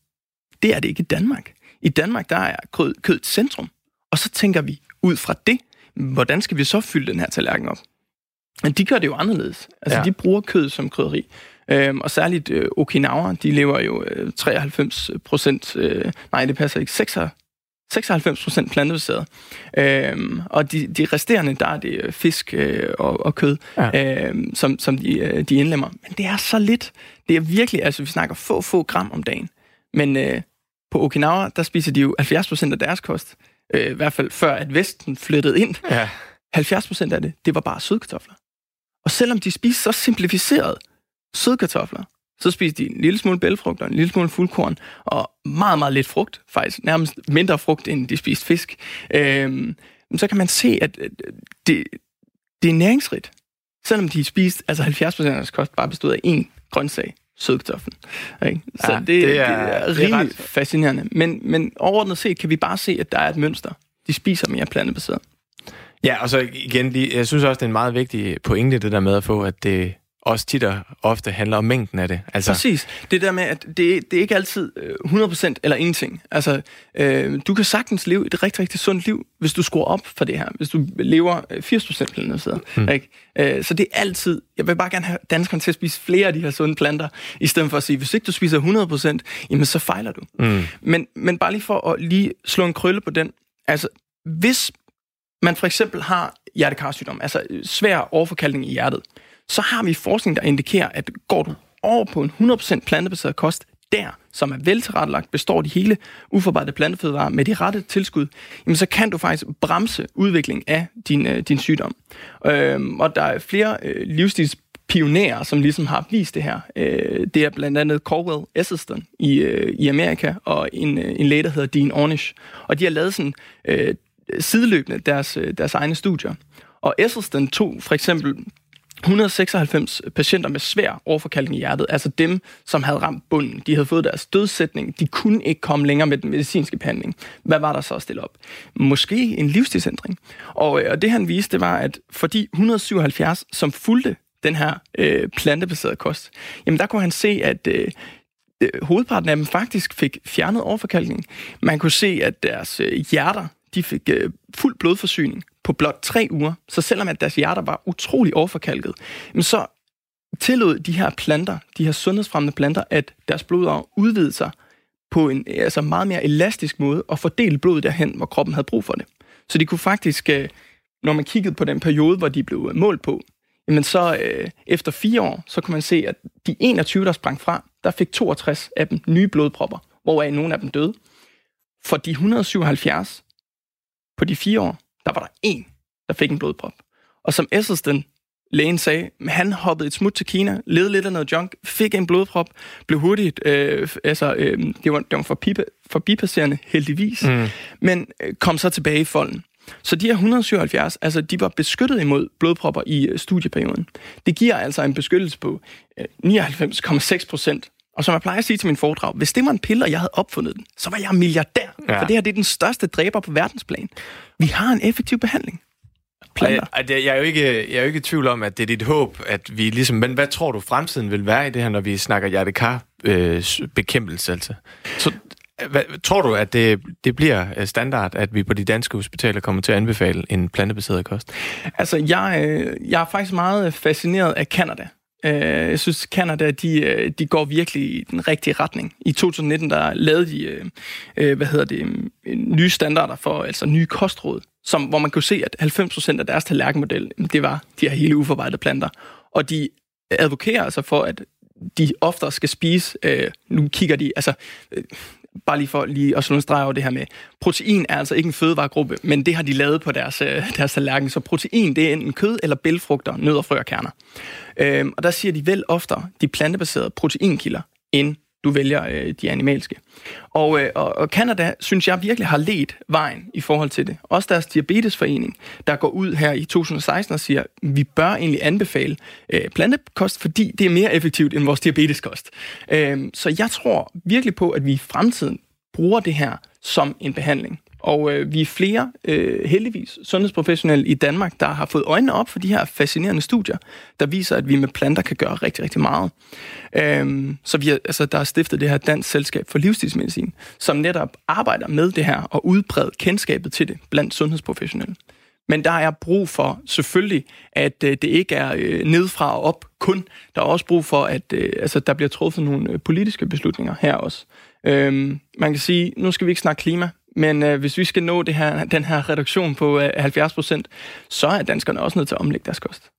Det er det ikke i Danmark. I Danmark, der er kød, kød et centrum. Og så tænker vi ud fra det, hvordan skal vi så fylde den her tallerken op? Men de gør det jo anderledes. Altså, ja. de bruger kød som krydderi. Øhm, og særligt øh, Okinawa, de lever jo øh, 93 procent, øh, nej, det passer ikke, 96, 96 procent plantebaseret. Øhm, og de, de resterende, der er det øh, fisk øh, og, og kød, ja. øhm, som, som de, øh, de indlemmer. Men det er så lidt. Det er virkelig, altså vi snakker få, få gram om dagen. Men øh, på Okinawa, der spiser de jo 70% af deres kost. Øh, I hvert fald før, at Vesten flyttede ind. Ja. 70% af det, det var bare sødkartofler. Og selvom de spiser så simplificeret sødkartofler, så spiser de en lille smule bælfrugt og en lille smule fuldkorn, og meget, meget lidt frugt, faktisk nærmest mindre frugt, end de spiste fisk. Øh, så kan man se, at det, det er næringsrigt. Selvom de spiste, altså 70% af deres kost bare bestod af én grøntsag sødkartoflen. Ikke? Så ja, det, det, er, det er rimelig det er fascinerende. Men, men overordnet set kan vi bare se, at der er et mønster. De spiser mere plantebaseret. Ja, og så igen, jeg synes også, det er en meget vigtig pointe, det der med at få, at det også tit og ofte handler om mængden af det. Altså... Præcis. Det der med, at det, det er ikke altid 100% øh, eller ingenting. Altså, øh, du kan sagtens leve et rigtig, rigtig sundt liv, hvis du skruer op for det her. Hvis du lever 80% eller noget sted. Hmm. Ikke? Øh, så det er altid... Jeg vil bare gerne have danskerne til at spise flere af de her sunde planter, i stedet for at sige, hvis ikke du spiser 100%, jamen så fejler du. Hmm. Men, men bare lige for at lige slå en krølle på den. Altså, hvis man for eksempel har hjertekarsygdom, altså svær overforkalkning i hjertet, så har vi forskning, der indikerer, at går du over på en 100% plantebaseret kost, der, som er veltilrettelagt, består de hele uforarbejdede plantefødevarer med de rette tilskud, jamen så kan du faktisk bremse udvikling af din, øh, din sygdom. Øhm, og der er flere øh, livsstils pionerer, som ligesom har vist det her. Øh, det er blandt andet Corwell Esselstyn i, øh, i Amerika, og en, øh, en læge, der hedder Dean Ornish. Og de har lavet sådan øh, sideløbende deres, øh, deres egne studier. Og Esselstyn tog for eksempel 196 patienter med svær overforkalkning i hjertet, altså dem, som havde ramt bunden. De havde fået deres dødsætning. De kunne ikke komme længere med den medicinske behandling. Hvad var der så at stille op? Måske en livsstilsændring. Og, øh, og det han viste, det var, at for de 177, som fulgte den her øh, plantebaserede kost, jamen der kunne han se, at øh, øh, hovedparten af dem faktisk fik fjernet overforkalkning. Man kunne se, at deres øh, hjerter de fik øh, fuld blodforsyning på blot tre uger. Så selvom at deres hjerter var utrolig overforkalket, så tillod de her planter, de her sundhedsfremmende planter, at deres blodår udvidede sig på en altså meget mere elastisk måde og fordele blodet derhen, hvor kroppen havde brug for det. Så de kunne faktisk, øh, når man kiggede på den periode, hvor de blev målt på, jamen så øh, efter fire år, så kunne man se, at de 21, der sprang fra, der fik 62 af dem nye blodpropper, hvoraf nogle af dem døde. For de 177, på de fire år, der var der en, der fik en blodprop. Og som Esselsten, lægen sagde, han hoppede et smut til Kina, levede lidt af noget junk, fik en blodprop, blev hurtigt, øh, altså, øh, det var, det var for pipe, forbipasserende heldigvis, mm. men øh, kom så tilbage i folden. Så de her 177, altså de var beskyttet imod blodpropper i øh, studieperioden. Det giver altså en beskyttelse på øh, 99,6 procent og som jeg plejer at sige til min foredrag, hvis det var en pille, og jeg havde opfundet den, så var jeg milliardær. Ja. For det her det er den største dræber på verdensplan. Vi har en effektiv behandling. Planter. Jeg, jeg, er jo ikke, jeg er jo ikke i tvivl om, at det er dit håb, at vi ligesom... Men hvad tror du, fremtiden vil være i det her, når vi snakker hjertekar øh, bekæmpelse? Altså? Så, hvad, tror du, at det, det bliver øh, standard, at vi på de danske hospitaler kommer til at anbefale en plantebaseret kost? Altså, jeg, øh, jeg er faktisk meget fascineret af Canada. Øh, jeg synes, Canada, de, øh, de går virkelig i den rigtige retning. I 2019, der lavede de, øh, øh hvad hedder det, øh, nye standarder for, altså nye kostråd, som, hvor man kunne se, at 90% af deres tallerkenmodel, det var de her hele uforarbejdede planter. Og de advokerer altså for, at de oftere skal spise, øh, nu kigger de, altså, øh, bare lige for lige at slå en streg over det her med, protein er altså ikke en fødevaregruppe, men det har de lavet på deres, øh, deres tallerken. Så protein, det er enten kød eller bælfrugter, nødder, frø og kerner. Øhm, og der siger de vel oftere de plantebaserede proteinkilder, end du vælger øh, de animalske. Og, øh, og, og Canada, synes jeg virkelig har let vejen i forhold til det. Også deres diabetesforening, der går ud her i 2016 og siger, vi bør egentlig anbefale øh, plantekost, fordi det er mere effektivt end vores diabeteskost. Øh, så jeg tror virkelig på, at vi i fremtiden bruger det her som en behandling. Og øh, vi er flere, øh, heldigvis, sundhedsprofessionelle i Danmark, der har fået øjnene op for de her fascinerende studier, der viser, at vi med planter kan gøre rigtig, rigtig meget. Øhm, så vi er, altså, der er stiftet det her Dansk Selskab for Livsstilsmedicin, som netop arbejder med det her og udbreder kendskabet til det blandt sundhedsprofessionelle. Men der er brug for selvfølgelig, at øh, det ikke er øh, nedfra og op kun. Der er også brug for, at øh, altså, der bliver truffet nogle øh, politiske beslutninger her også. Øhm, man kan sige, nu skal vi ikke snakke klima, men øh, hvis vi skal nå det her, den her reduktion på øh, 70 procent, så er danskerne også nødt til at omlægge deres kost.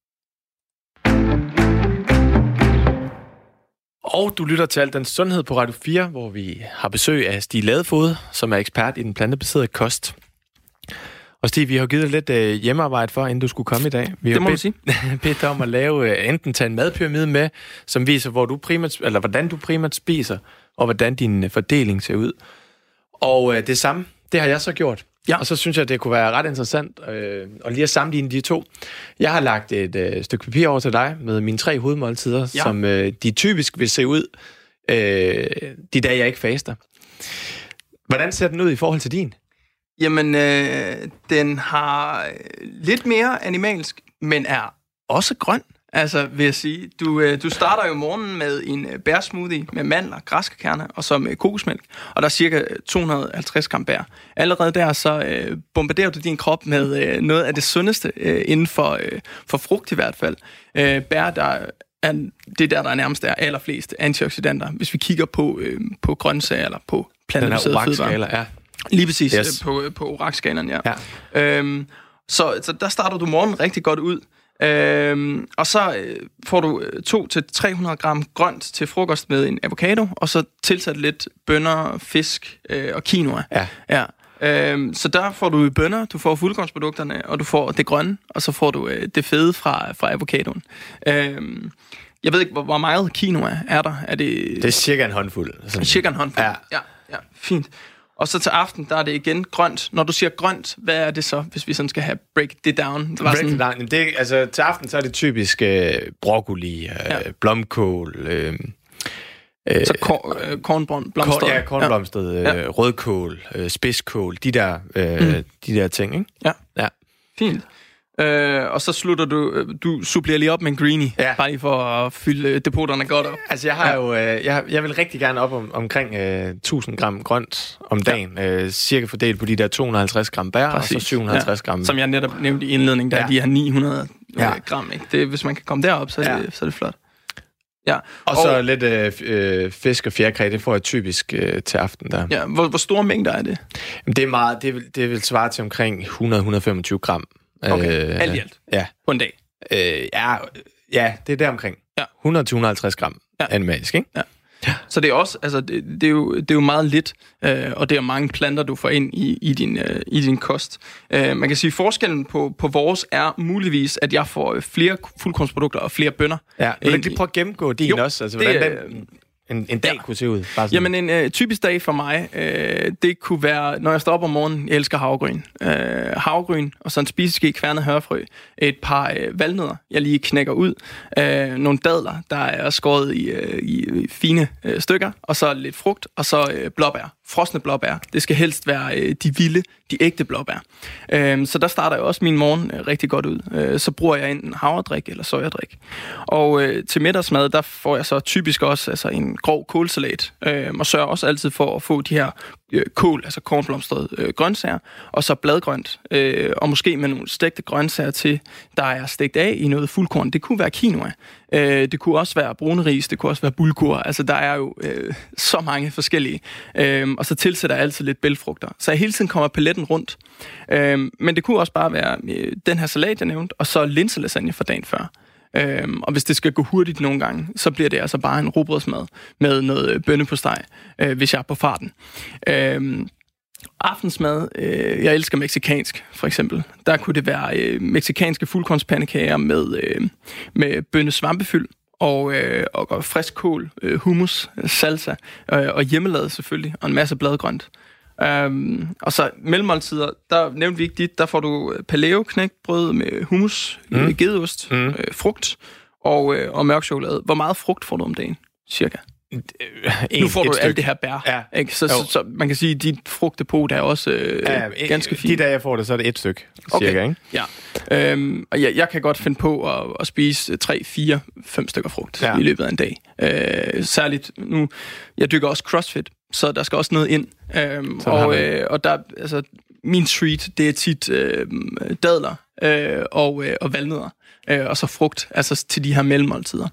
Og du lytter til Alt den Sundhed på Radio 4, hvor vi har besøg af Stig Ladefod, som er ekspert i den plantebaserede kost. Og Stig, vi har givet dig lidt øh, hjemmearbejde for, inden du skulle komme i dag. Vi det må bedt, sige. bedt dig om at lave, øh, enten tage en madpyramide med, som viser, hvor du primært, eller hvordan du primært spiser, og hvordan din øh, fordeling ser ud. Og øh, det samme, det har jeg så gjort. Ja. Og så synes jeg, det kunne være ret interessant øh, at lige at sammenligne de to. Jeg har lagt et øh, stykke papir over til dig med mine tre hovedmåltider, ja. som øh, de typisk vil se ud øh, de dage, jeg ikke faster. Hvordan ser den ud i forhold til din? Jamen, øh, den har øh, lidt mere animalsk, men er også grøn. Altså vil jeg sige. Du, øh, du starter jo morgenen med en øh, bærsmoothie med mandler, græskerkerner og så med kokosmælk, og der er cirka 250 gram bær. Allerede der så øh, bombarderer du din krop med øh, noget af det sundeste øh, inden for, øh, for frugt i hvert fald. Øh, bær, der er, det er der, der nærmest er allerflest antioxidanter. Hvis vi kigger på, øh, på grøntsager eller på plantebaserede fødevarer. ja. Lige præcis, yes. Øh, på, på orakskalaen, ja. ja. Øhm, så, så der starter du morgenen rigtig godt ud. Øhm, og så øh, får du 2-300 øh, gram grønt til frokost med en avocado, og så tilsat lidt bønner, fisk øh, og quinoa. Ja. ja. Øhm, så der får du bønner, du får fuldkornsprodukterne, og du får det grønne, og så får du øh, det fede fra, fra avocadoen. Øhm, jeg ved ikke, hvor, hvor meget quinoa er der? Er det... det er cirka en håndfuld. Sådan. Cirka en håndfuld, ja. ja. Ja, fint. Og så til aften, der er det igen grønt. Når du siger grønt, hvad er det så, hvis vi sådan skal have break det down? Det var break sådan... down. Det, altså, til aften, så er det typisk øh, broccoli, øh, ja. blomkål... Øh, øh, så kor, øh, kornblomsted. ja, kornblomsted, ja. Øh, rødkål, øh, spidskål, de der, øh, mm. de der ting, ikke? Ja. ja. Fint. Øh, og så slutter du, øh, du supplerer lige op med en greenie, ja. bare lige for at fylde øh, depoterne godt op. Altså jeg har ja. jo, øh, jeg, jeg vil rigtig gerne op om, omkring øh, 1000 gram grønt om dagen, ja. øh, cirka fordelt på de der 250 gram bær, Præcis. og så 750 ja. gram. Som jeg netop nævnte i indledningen, der ja. de her 900 ja. gram. Ikke? Det, hvis man kan komme derop, så er, ja. det, så er det flot. Ja. Og, og så lidt øh, øh, fisk og fjerkræ, det får jeg typisk øh, til aften der. Ja, hvor, hvor store mængder er det? Jamen, det er meget, det vil, det vil svare til omkring 100-125 gram Okay, øh, alt i alt? Ja. På en dag? Øh, ja, ja, det er der omkring. Ja. 100-250 gram ja. animalisk, ikke? Ja. Ja. Så det er også, altså det, det, er, jo, det er jo meget lidt, øh, og det er mange planter, du får ind i, i, din, øh, i din kost. Øh, man kan sige, at forskellen på, på vores er muligvis, at jeg får flere fuldkornsprodukter og flere bønder. Ja, vil du ikke lige prøve at gennemgå din jo, også? Altså, hvordan det, den, en, en dag ja. kunne se ud? Bare sådan. Jamen, en øh, typisk dag for mig, øh, det kunne være, når jeg står op om morgenen, jeg elsker havgryn. Øh, havgryn, og så en spiseske kværnet hørfrø, et par øh, valnødder, jeg lige knækker ud, øh, nogle dadler, der er skåret i, øh, i fine øh, stykker, og så lidt frugt, og så øh, blåbær frosne blåbær. Det skal helst være øh, de vilde, de ægte blåbær. Øh, så der starter jeg også min morgen øh, rigtig godt ud. Øh, så bruger jeg enten havredrik eller sojadrik. Og øh, til middagsmad, der får jeg så typisk også altså, en grov kålsalat. Øh, og sørger også altid for at få de her øh, kål, altså kornblomstrede øh, grøntsager, og så bladgrønt, øh, og måske med nogle stegte grøntsager til, der er stegt af i noget fuldkorn. Det kunne være quinoa, øh, det kunne også være brune ris, det kunne også være bulgur. Altså, der er jo øh, så mange forskellige. Øh, og så tilsætter jeg altid lidt bælfrugter. Så jeg hele tiden kommer paletten rundt. Øh, men det kunne også bare være øh, den her salat, jeg nævnte, og så linselasagne for dagen før. Øhm, og hvis det skal gå hurtigt nogle gange, så bliver det altså bare en robrødsmad med noget øh, bønne på steg, øh, hvis jeg er på farten. Øhm, aftensmad, øh, jeg elsker meksikansk, for eksempel. Der kunne det være øh, meksikanske fuldkornspandekager med, øh, med bønne svampefyld, og, øh, og frisk kål, øh, hummus, salsa, øh, og hjemmelavet selvfølgelig, og en masse bladgrønt. Um, og så mellemmåltider, der nævnte vi ikke dit, der får du øh, paleo knækbrød med hummus, mm. Øh, gedeost, mm. øh, frugt og, øh, og mørk chokolade. Hvor meget frugt får du om dagen, cirka? En, nu får du alt det her bær. Ja. Ikke? Så, så, så, man kan sige, at dit frugtdepot er også øh, ja, ganske fint. De dage, jeg får det, så er det et stykke, okay. cirka. Ikke? Ja. Øhm, og jeg, jeg kan godt finde på at, at spise 3, 4, 5 stykker frugt ja. i løbet af en dag. Øh, særligt nu, jeg dykker også CrossFit, så der skal også noget ind. Øhm, og, øh, og der, altså, min treat, det er tit øh, dadler øh, og, øh, og valnødder. Øh, og så frugt, altså til de her mellemmåltider.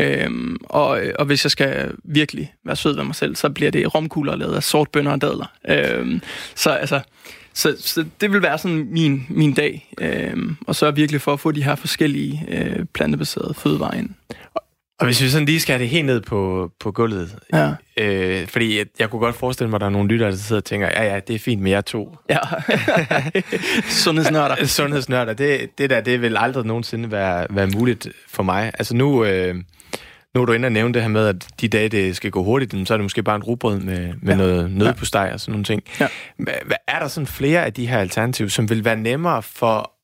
Øhm, og, og hvis jeg skal virkelig være sød ved mig selv, så bliver det romkugler lavet af sortbønner og dadler. Øhm, så altså, så, så det vil være sådan min, min dag. Øhm, og så er virkelig for at få de her forskellige øh, plantebaserede fødevarer ind. Og hvis vi sådan lige skal have det helt ned på, på gulvet, ja. øh, fordi jeg, jeg kunne godt forestille mig, at der er nogle lyttere, der sidder og tænker, ja, ja, det er fint med jer to. Ja, sundhedsnørder. sundhedsnørder, det, det der, det vil aldrig nogensinde være, være muligt for mig. Altså nu, øh, nu er du inde og nævne det her med, at de dage, det skal gå hurtigt, så er det måske bare en rugbrød med, med ja. noget nød på steg og sådan nogle ting. Ja. Er der sådan flere af de her alternativer, som vil være nemmere for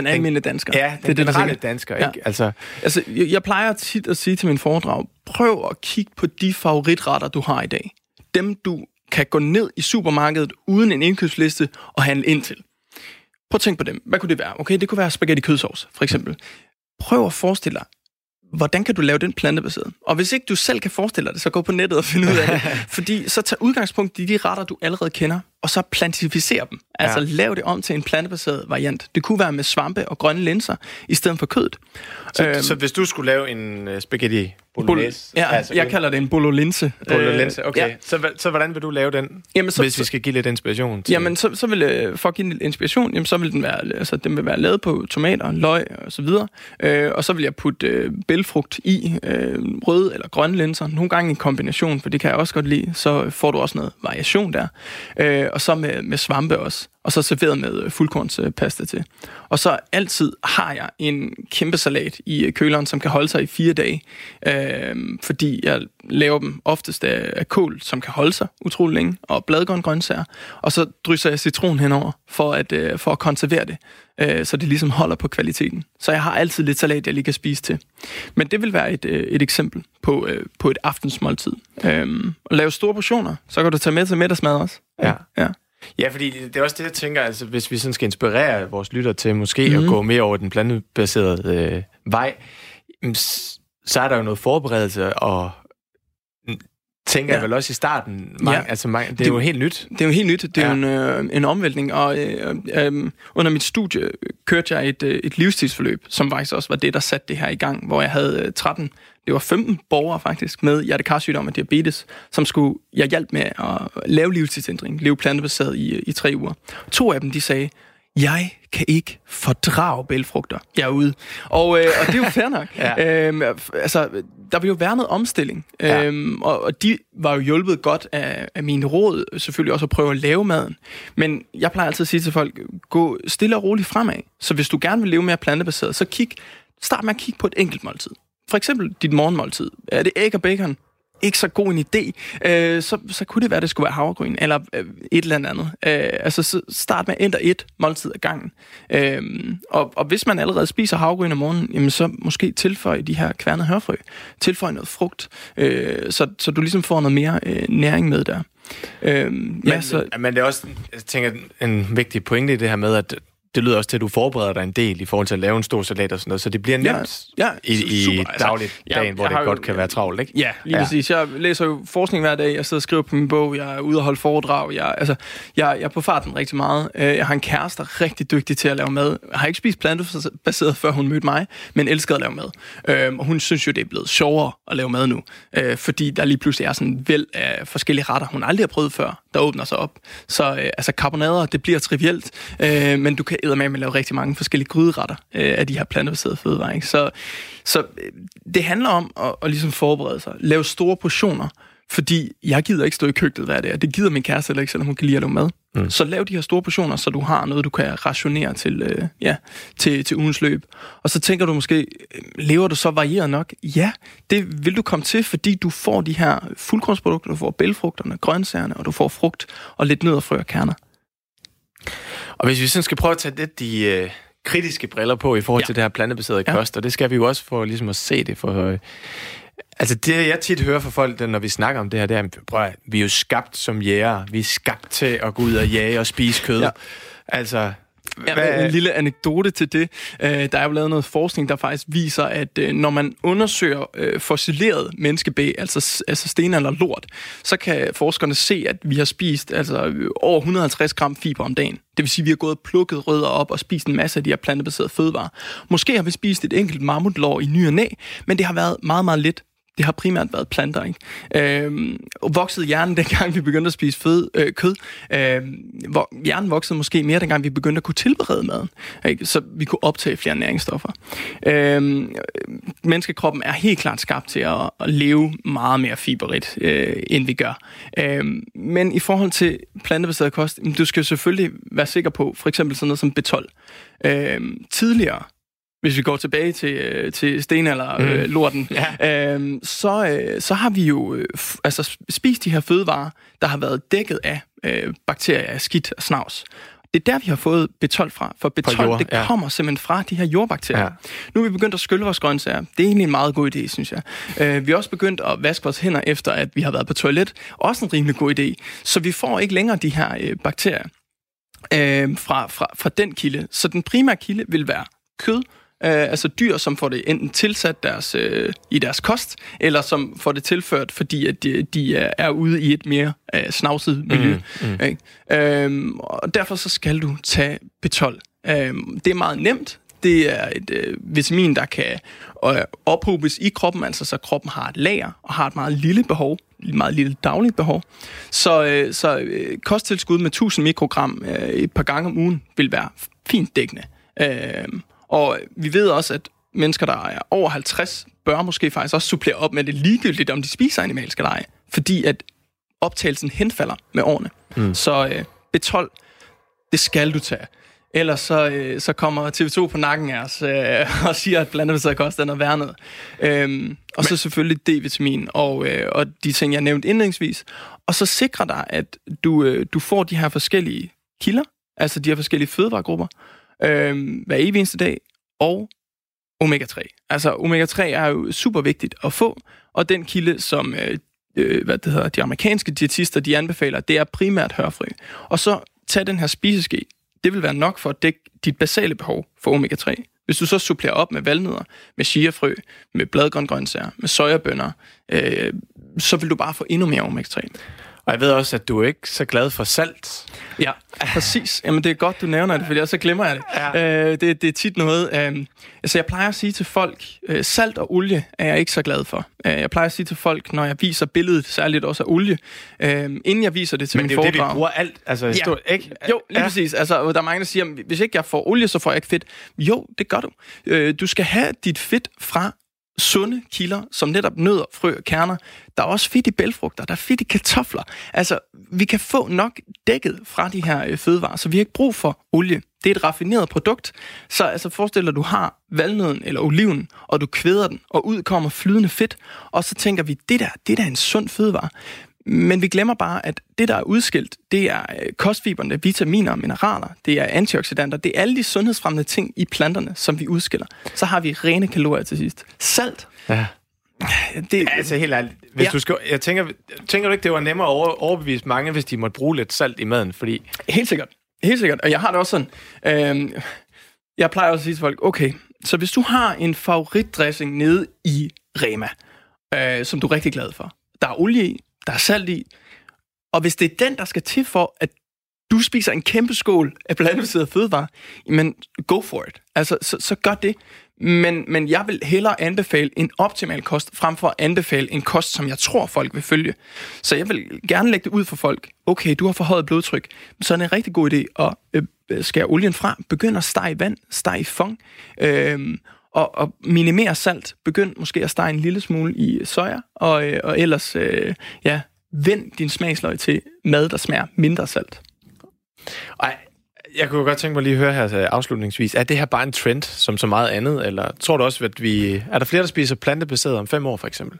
den almindelige dansker. Ja, den det er generelle det, dansker. Ikke? Ja. Altså, altså, jeg, jeg plejer tit at sige til min foredrag, prøv at kigge på de favoritretter, du har i dag. Dem, du kan gå ned i supermarkedet uden en indkøbsliste og handle ind til. Prøv at tænke på dem. Hvad kunne det være? Okay, det kunne være spaghetti kødsovs, for eksempel. Prøv at forestille dig, hvordan kan du lave den plantebaseret? Og hvis ikke du selv kan forestille dig det, så gå på nettet og find ud af det. Fordi så tag udgangspunkt i de retter, du allerede kender, og så plantificere dem. Altså ja. lav det om til en plantebaseret variant. Det kunne være med svampe og grønne linser, i stedet for kødet. Så, øhm, så hvis du skulle lave en uh, spaghetti bolognese? ja, altså, jeg kalder det en bololinse. Bololinse, okay. Ja. Så, så hvordan vil du lave den, jamen, så, hvis vi skal give lidt inspiration? Til... Jamen, så, så vil, øh, for at give lidt inspiration, jamen, så vil den være, altså, den vil være lavet på tomater, løg og så videre. Øh, og så vil jeg putte øh, bælfrugt i, øh, røde eller grønne linser. Nogle gange en kombination, for det kan jeg også godt lide. Så får du også noget variation der. Øh, Øh, og så med, med svampe også og så serveret med øh, fuldkornspasta til. Og så altid har jeg en kæmpe salat i øh, køleren, som kan holde sig i fire dage, øh, fordi jeg laver dem oftest af, af kål, som kan holde sig utrolig længe, og bladgrøn grøntsager, og så drysser jeg citron henover for at, øh, for at konservere det, øh, så det ligesom holder på kvaliteten. Så jeg har altid lidt salat, jeg lige kan spise til. Men det vil være et, øh, et eksempel på, øh, på et aftensmåltid. Øh, og lave store portioner, så kan du tage med til middagsmad også. Ja. ja. Ja, fordi det er også det, jeg tænker, altså, hvis vi sådan skal inspirere vores lytter til måske mm. at mhm. gå mere over den plantebaserede øh, vej, så er der jo noget forberedelse, og tænker ja. jeg vel også i starten. Mange, ja. altså, mange, det, det er jo helt nyt. Det er jo helt nyt. Det er ja. jo en, øh, en omvæltning. Og øh, øh, under mit studie kørte jeg et, øh, et livstidsforløb, som faktisk også var det, der satte det her i gang, hvor jeg havde 13 det var 15 borgere faktisk med hjertekarsygdom og diabetes, som skulle jeg hjælpe med at lave livstidsændring, leve plantebaseret i, i tre uger. To af dem, de sagde, jeg kan ikke fordrage bælfrugter. Jeg er ude. Og, øh, og det er jo fair nok. ja. øhm, altså, der vil jo være noget omstilling. Ja. Øhm, og, og de var jo hjulpet godt af, af mine råd, selvfølgelig også at prøve at lave maden. Men jeg plejer altid at sige til folk, gå stille og roligt fremad. Så hvis du gerne vil leve mere plantebaseret, så kig, start med at kigge på et enkelt måltid for eksempel dit morgenmåltid, er det æg og bacon, ikke så god en idé, øh, så, så kunne det være, at det skulle være havregryn, eller øh, et eller andet. Øh, altså, så start med et og et måltid ad gangen. Øh, og, og hvis man allerede spiser havregryn om morgenen, jamen, så måske tilføj de her kværnede hørfrø. Tilføj noget frugt, øh, så, så du ligesom får noget mere øh, næring med der. Øh, men, ja, så, men det er også, jeg tænker, en vigtig pointe i det her med, at det lyder også til, at du forbereder dig en del i forhold til at lave en stor salat og sådan noget, så det bliver nemt ja, ja, i, i dagligt altså, dagen, hvor det godt jo, kan være travlt, ikke? Ja, lige ja. præcis. Jeg læser jo forskning hver dag, jeg sidder og skriver på min bog, jeg er ude og holde foredrag, jeg, altså, jeg, jeg er på farten rigtig meget. Øh, jeg har en kæreste, der er rigtig dygtig til at lave mad. Jeg har ikke spist plantebaseret, før hun mødte mig, men elsker at lave mad. Øh, og hun synes jo, det er blevet sjovere at lave mad nu, øh, fordi der lige pludselig er sådan en væld af forskellige retter, hun aldrig har prøvet før, der åbner sig op. Så øh, altså carbonader, det bliver trivielt, øh, men du kan med lave rigtig mange forskellige gryderetter øh, af de her plantebaserede fødevarer. Ikke? Så, så øh, det handler om at, at ligesom forberede sig. Lave store portioner, fordi jeg gider ikke stå i køkkenet hver dag, det gider min kæreste heller ikke, selvom hun kan lide at lave mad. Mm. Så lav de her store portioner, så du har noget, du kan rationere til, øh, ja, til, til ugens løb. Og så tænker du måske, øh, lever du så varieret nok? Ja, det vil du komme til, fordi du får de her fuldkornsprodukter, du får bælfrugterne, grøntsagerne, og du får frugt og lidt nødder, og kerner. Og hvis vi sådan skal prøve at tage lidt de øh, kritiske briller på i forhold ja. til det her plantebaserede ja. kost, og det skal vi jo også for ligesom at se det for... Øh, altså det, jeg tit hører fra folk, når vi snakker om det her, det er, at vi er jo skabt som jæger. Vi er skabt til at gå ud og jage og spise kød. Ja. Altså, Ja, en lille anekdote til det. Øh, der er jo lavet noget forskning, der faktisk viser, at øh, når man undersøger øh, fossileret menneskebæ, altså, altså sten eller lort, så kan forskerne se, at vi har spist altså, over 150 gram fiber om dagen. Det vil sige, at vi har gået og plukket rødder op og spist en masse af de her plantebaserede fødevarer. Måske har vi spist et enkelt mammutlår i ny og næ, men det har været meget, meget lidt det har primært været planter. Ikke? Øh, voksede hjernen, dengang vi begyndte at spise fed, øh, kød. Øh, hvor, hjernen voksede måske mere, dengang vi begyndte at kunne tilberede maden. Ikke? Så vi kunne optage flere næringsstoffer. Øh, menneskekroppen er helt klart skabt til at, at leve meget mere fiberigt, øh, end vi gør. Øh, men i forhold til plantebaseret kost, du skal selvfølgelig være sikker på, for eksempel sådan noget som B12. Øh, tidligere, hvis vi går tilbage til, øh, til stenalder-lorten, mm. øh, ja. øh, så, øh, så har vi jo øh, altså, spist de her fødevarer, der har været dækket af øh, bakterier, skidt og snavs. Det er der, vi har fået B12 fra. For B12, jord, det ja. kommer simpelthen fra de her jordbakterier. Ja. Nu er vi begyndt at skylle vores grøntsager. Det er egentlig en meget god idé, synes jeg. Uh, vi har også begyndt at vaske vores hænder, efter at vi har været på toilet. Også en rimelig god idé. Så vi får ikke længere de her uh, bakterier uh, fra, fra, fra den kilde. Så den primære kilde vil være kød, altså dyr, som får det enten tilsat deres, øh, i deres kost, eller som får det tilført, fordi at de, de er, er ude i et mere øh, snavset miljø. Mm, mm. Ikke? Øhm, og derfor så skal du tage B12. Øhm, det er meget nemt. Det er et øh, vitamin, der kan øh, ophobes i kroppen, altså så kroppen har et lager og har et meget lille behov, et meget lille dagligt behov. Så, øh, så øh, kosttilskud med 1000 mikrogram øh, et par gange om ugen vil være fint dækkende. Øh, og vi ved også, at mennesker, der er over 50, bør måske faktisk også supplere op med det ligegyldigt, om de spiser animalsk eller ej. Fordi at optagelsen henfalder med årene. Mm. Så øh, B12, det skal du tage. Ellers så, øh, så kommer TV2 på nakken af os øh, og siger, at blandet kost er noget værd noget. Øhm, og så selvfølgelig D-vitamin og, øh, og de ting, jeg nævnte indlægsvis. Og så sikrer dig, at du, øh, du får de her forskellige kilder, altså de her forskellige fødevaregrupper, øh, hver evig eneste dag, og omega-3. Altså omega-3 er jo super vigtigt at få, og den kilde, som øh, øh, hvad det hedder, de amerikanske diætister, de anbefaler, det er primært hørfrø. Og så tag den her spiseske, det vil være nok for at dække dit basale behov for omega-3. Hvis du så supplerer op med valnødder, med chiafrø, med bladgrøngrøntsager, med sojabønner, øh, så vil du bare få endnu mere omega-3. Og jeg ved også, at du er ikke så glad for salt. Ja, præcis. Jamen, det er godt, du nævner det, for så glemmer jeg det. Ja. Øh, det, det er tit noget... Øh, altså, jeg plejer at sige til folk, øh, salt og olie er jeg ikke så glad for. Øh, jeg plejer at sige til folk, når jeg viser billedet, særligt også af olie, øh, inden jeg viser det til min foredrag... Men det er det, vi bruger alt. Altså, ja. stort, ikke? Jo, lige ja. præcis. Altså, der er mange, der siger, hvis ikke jeg får olie, så får jeg ikke fedt. Jo, det gør du. Øh, du skal have dit fedt fra sunde kilder, som netop nødder, frø og kerner. Der er også fedt i bælfrugter, der er fedt i kartofler. Altså, vi kan få nok dækket fra de her øh, fødevarer, så vi har ikke brug for olie. Det er et raffineret produkt, så altså forestil dig, at du har valnøden eller oliven, og du kvæder den, og ud kommer flydende fedt, og så tænker vi, det der, det der er en sund fødevare. Men vi glemmer bare, at det, der er udskilt, det er øh, kostfiberne, vitaminer og mineraler, det er antioxidanter, det er alle de sundhedsfremmende ting i planterne, som vi udskiller. Så har vi rene kalorier til sidst. Salt. Ja. Det, ja, altså helt ærligt. Hvis ja. du skal, jeg tænker, tænker du ikke, det var nemmere at over, overbevise mange, hvis de måtte bruge lidt salt i maden? Fordi... Helt sikkert. Helt sikkert. Og jeg har det også sådan... Øh, jeg plejer også at sige til folk, okay, så hvis du har en favoritdressing nede i Rema, øh, som du er rigtig glad for, der er olie i, der er salt i. Og hvis det er den, der skal til for, at du spiser en kæmpe skål af blandet fødevare, men go for it. Altså, så, så gør det. Men, men jeg vil hellere anbefale en optimal kost, frem for at anbefale en kost, som jeg tror, folk vil følge. Så jeg vil gerne lægge det ud for folk. Okay, du har forhøjet blodtryk, så er det en rigtig god idé at øh, skære olien fra. Begynd at stege vand, stege fong. Øh, og, og minimere salt. Begynd måske at stege en lille smule i soja, og, øh, og ellers øh, ja, vend din smagsløg til mad, der smager mindre salt. Og jeg kunne godt tænke mig lige at høre her altså, afslutningsvis. Er det her bare en trend, som så meget andet? Eller tror du også, at vi... Er der flere, der spiser plantebaseret om fem år, for eksempel?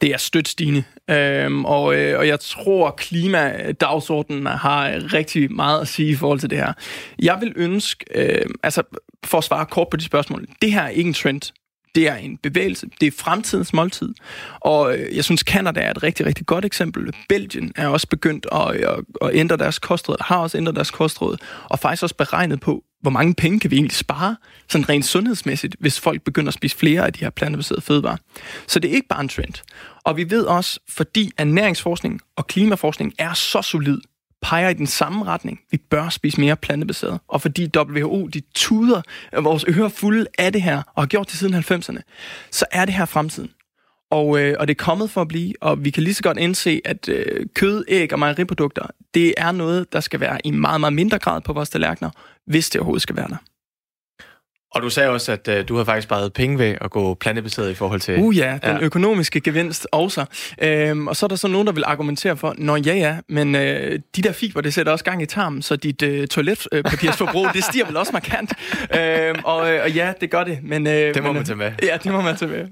Det er stødt stigende. Øhm, og, øh, og jeg tror, klimadagsordenen har rigtig meget at sige i forhold til det her. Jeg vil ønske... Øh, altså, for at svare kort på de spørgsmål. Det her er ikke en trend. Det er en bevægelse. Det er fremtidens måltid. Og øh, jeg synes, Canada er et rigtig, rigtig godt eksempel. Belgien er også begyndt at, øh, at, at ændre deres kostråd, har også ændret deres kostråd, og faktisk også beregnet på, hvor mange penge kan vi egentlig spare, sådan rent sundhedsmæssigt, hvis folk begynder at spise flere af de her plantebaserede fødevarer. Så det er ikke bare en trend. Og vi ved også, fordi ernæringsforskning og klimaforskning er så solid, peger i den samme retning. Vi bør spise mere plantebaseret. Og fordi WHO, de tuder vores ører fulde af det her, og har gjort det siden 90'erne, så er det her fremtiden. Og, øh, og det er kommet for at blive, og vi kan lige så godt indse, at øh, kød, æg og mejeriprodukter, det er noget, der skal være i meget, meget mindre grad på vores tallerkener, hvis det overhovedet skal være der. Og du sagde også, at uh, du har faktisk sparet penge ved at gå plantebaseret i forhold til... Uh ja, den ja. økonomiske gevinst også. Øhm, og så er der så nogen, der vil argumentere for, nå ja ja, men øh, de der fiber, det sætter også gang i tarmen, så dit øh, toiletpapirsforbrug, det stiger vel også markant. Øhm, og, øh, og ja, det gør det. Men, øh, det må men, man tage med. Ja, det må man tage med.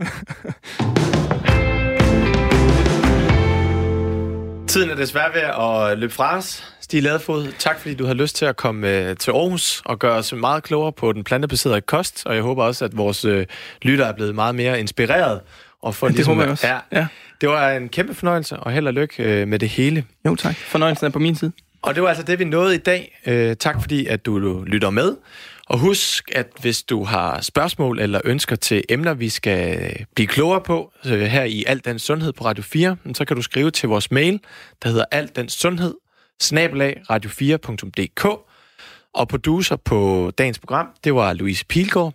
Tiden er desværre ved at løbe fra os. Stig Ladefod, tak fordi du har lyst til at komme øh, til Aarhus og gøre os meget klogere på den plantebaserede kost, og jeg håber også, at vores øh, lytter er blevet meget mere inspireret. Og for ja, det ligesom, håber jeg også. Ja, ja. Det var en kæmpe fornøjelse, og held og lykke øh, med det hele. Jo tak. Fornøjelsen er på min side. Og det var altså det, vi nåede i dag. Øh, tak fordi, at du lytter med. Og husk, at hvis du har spørgsmål eller ønsker til emner, vi skal blive klogere på her i Alt den Sundhed på Radio 4, så kan du skrive til vores mail, der hedder alt den sundhed, snabelag radio4.dk. Og producer på dagens program, det var Louise Pilgaard.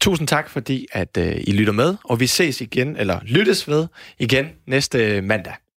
Tusind tak, fordi at øh, I lytter med, og vi ses igen, eller lyttes ved igen næste mandag.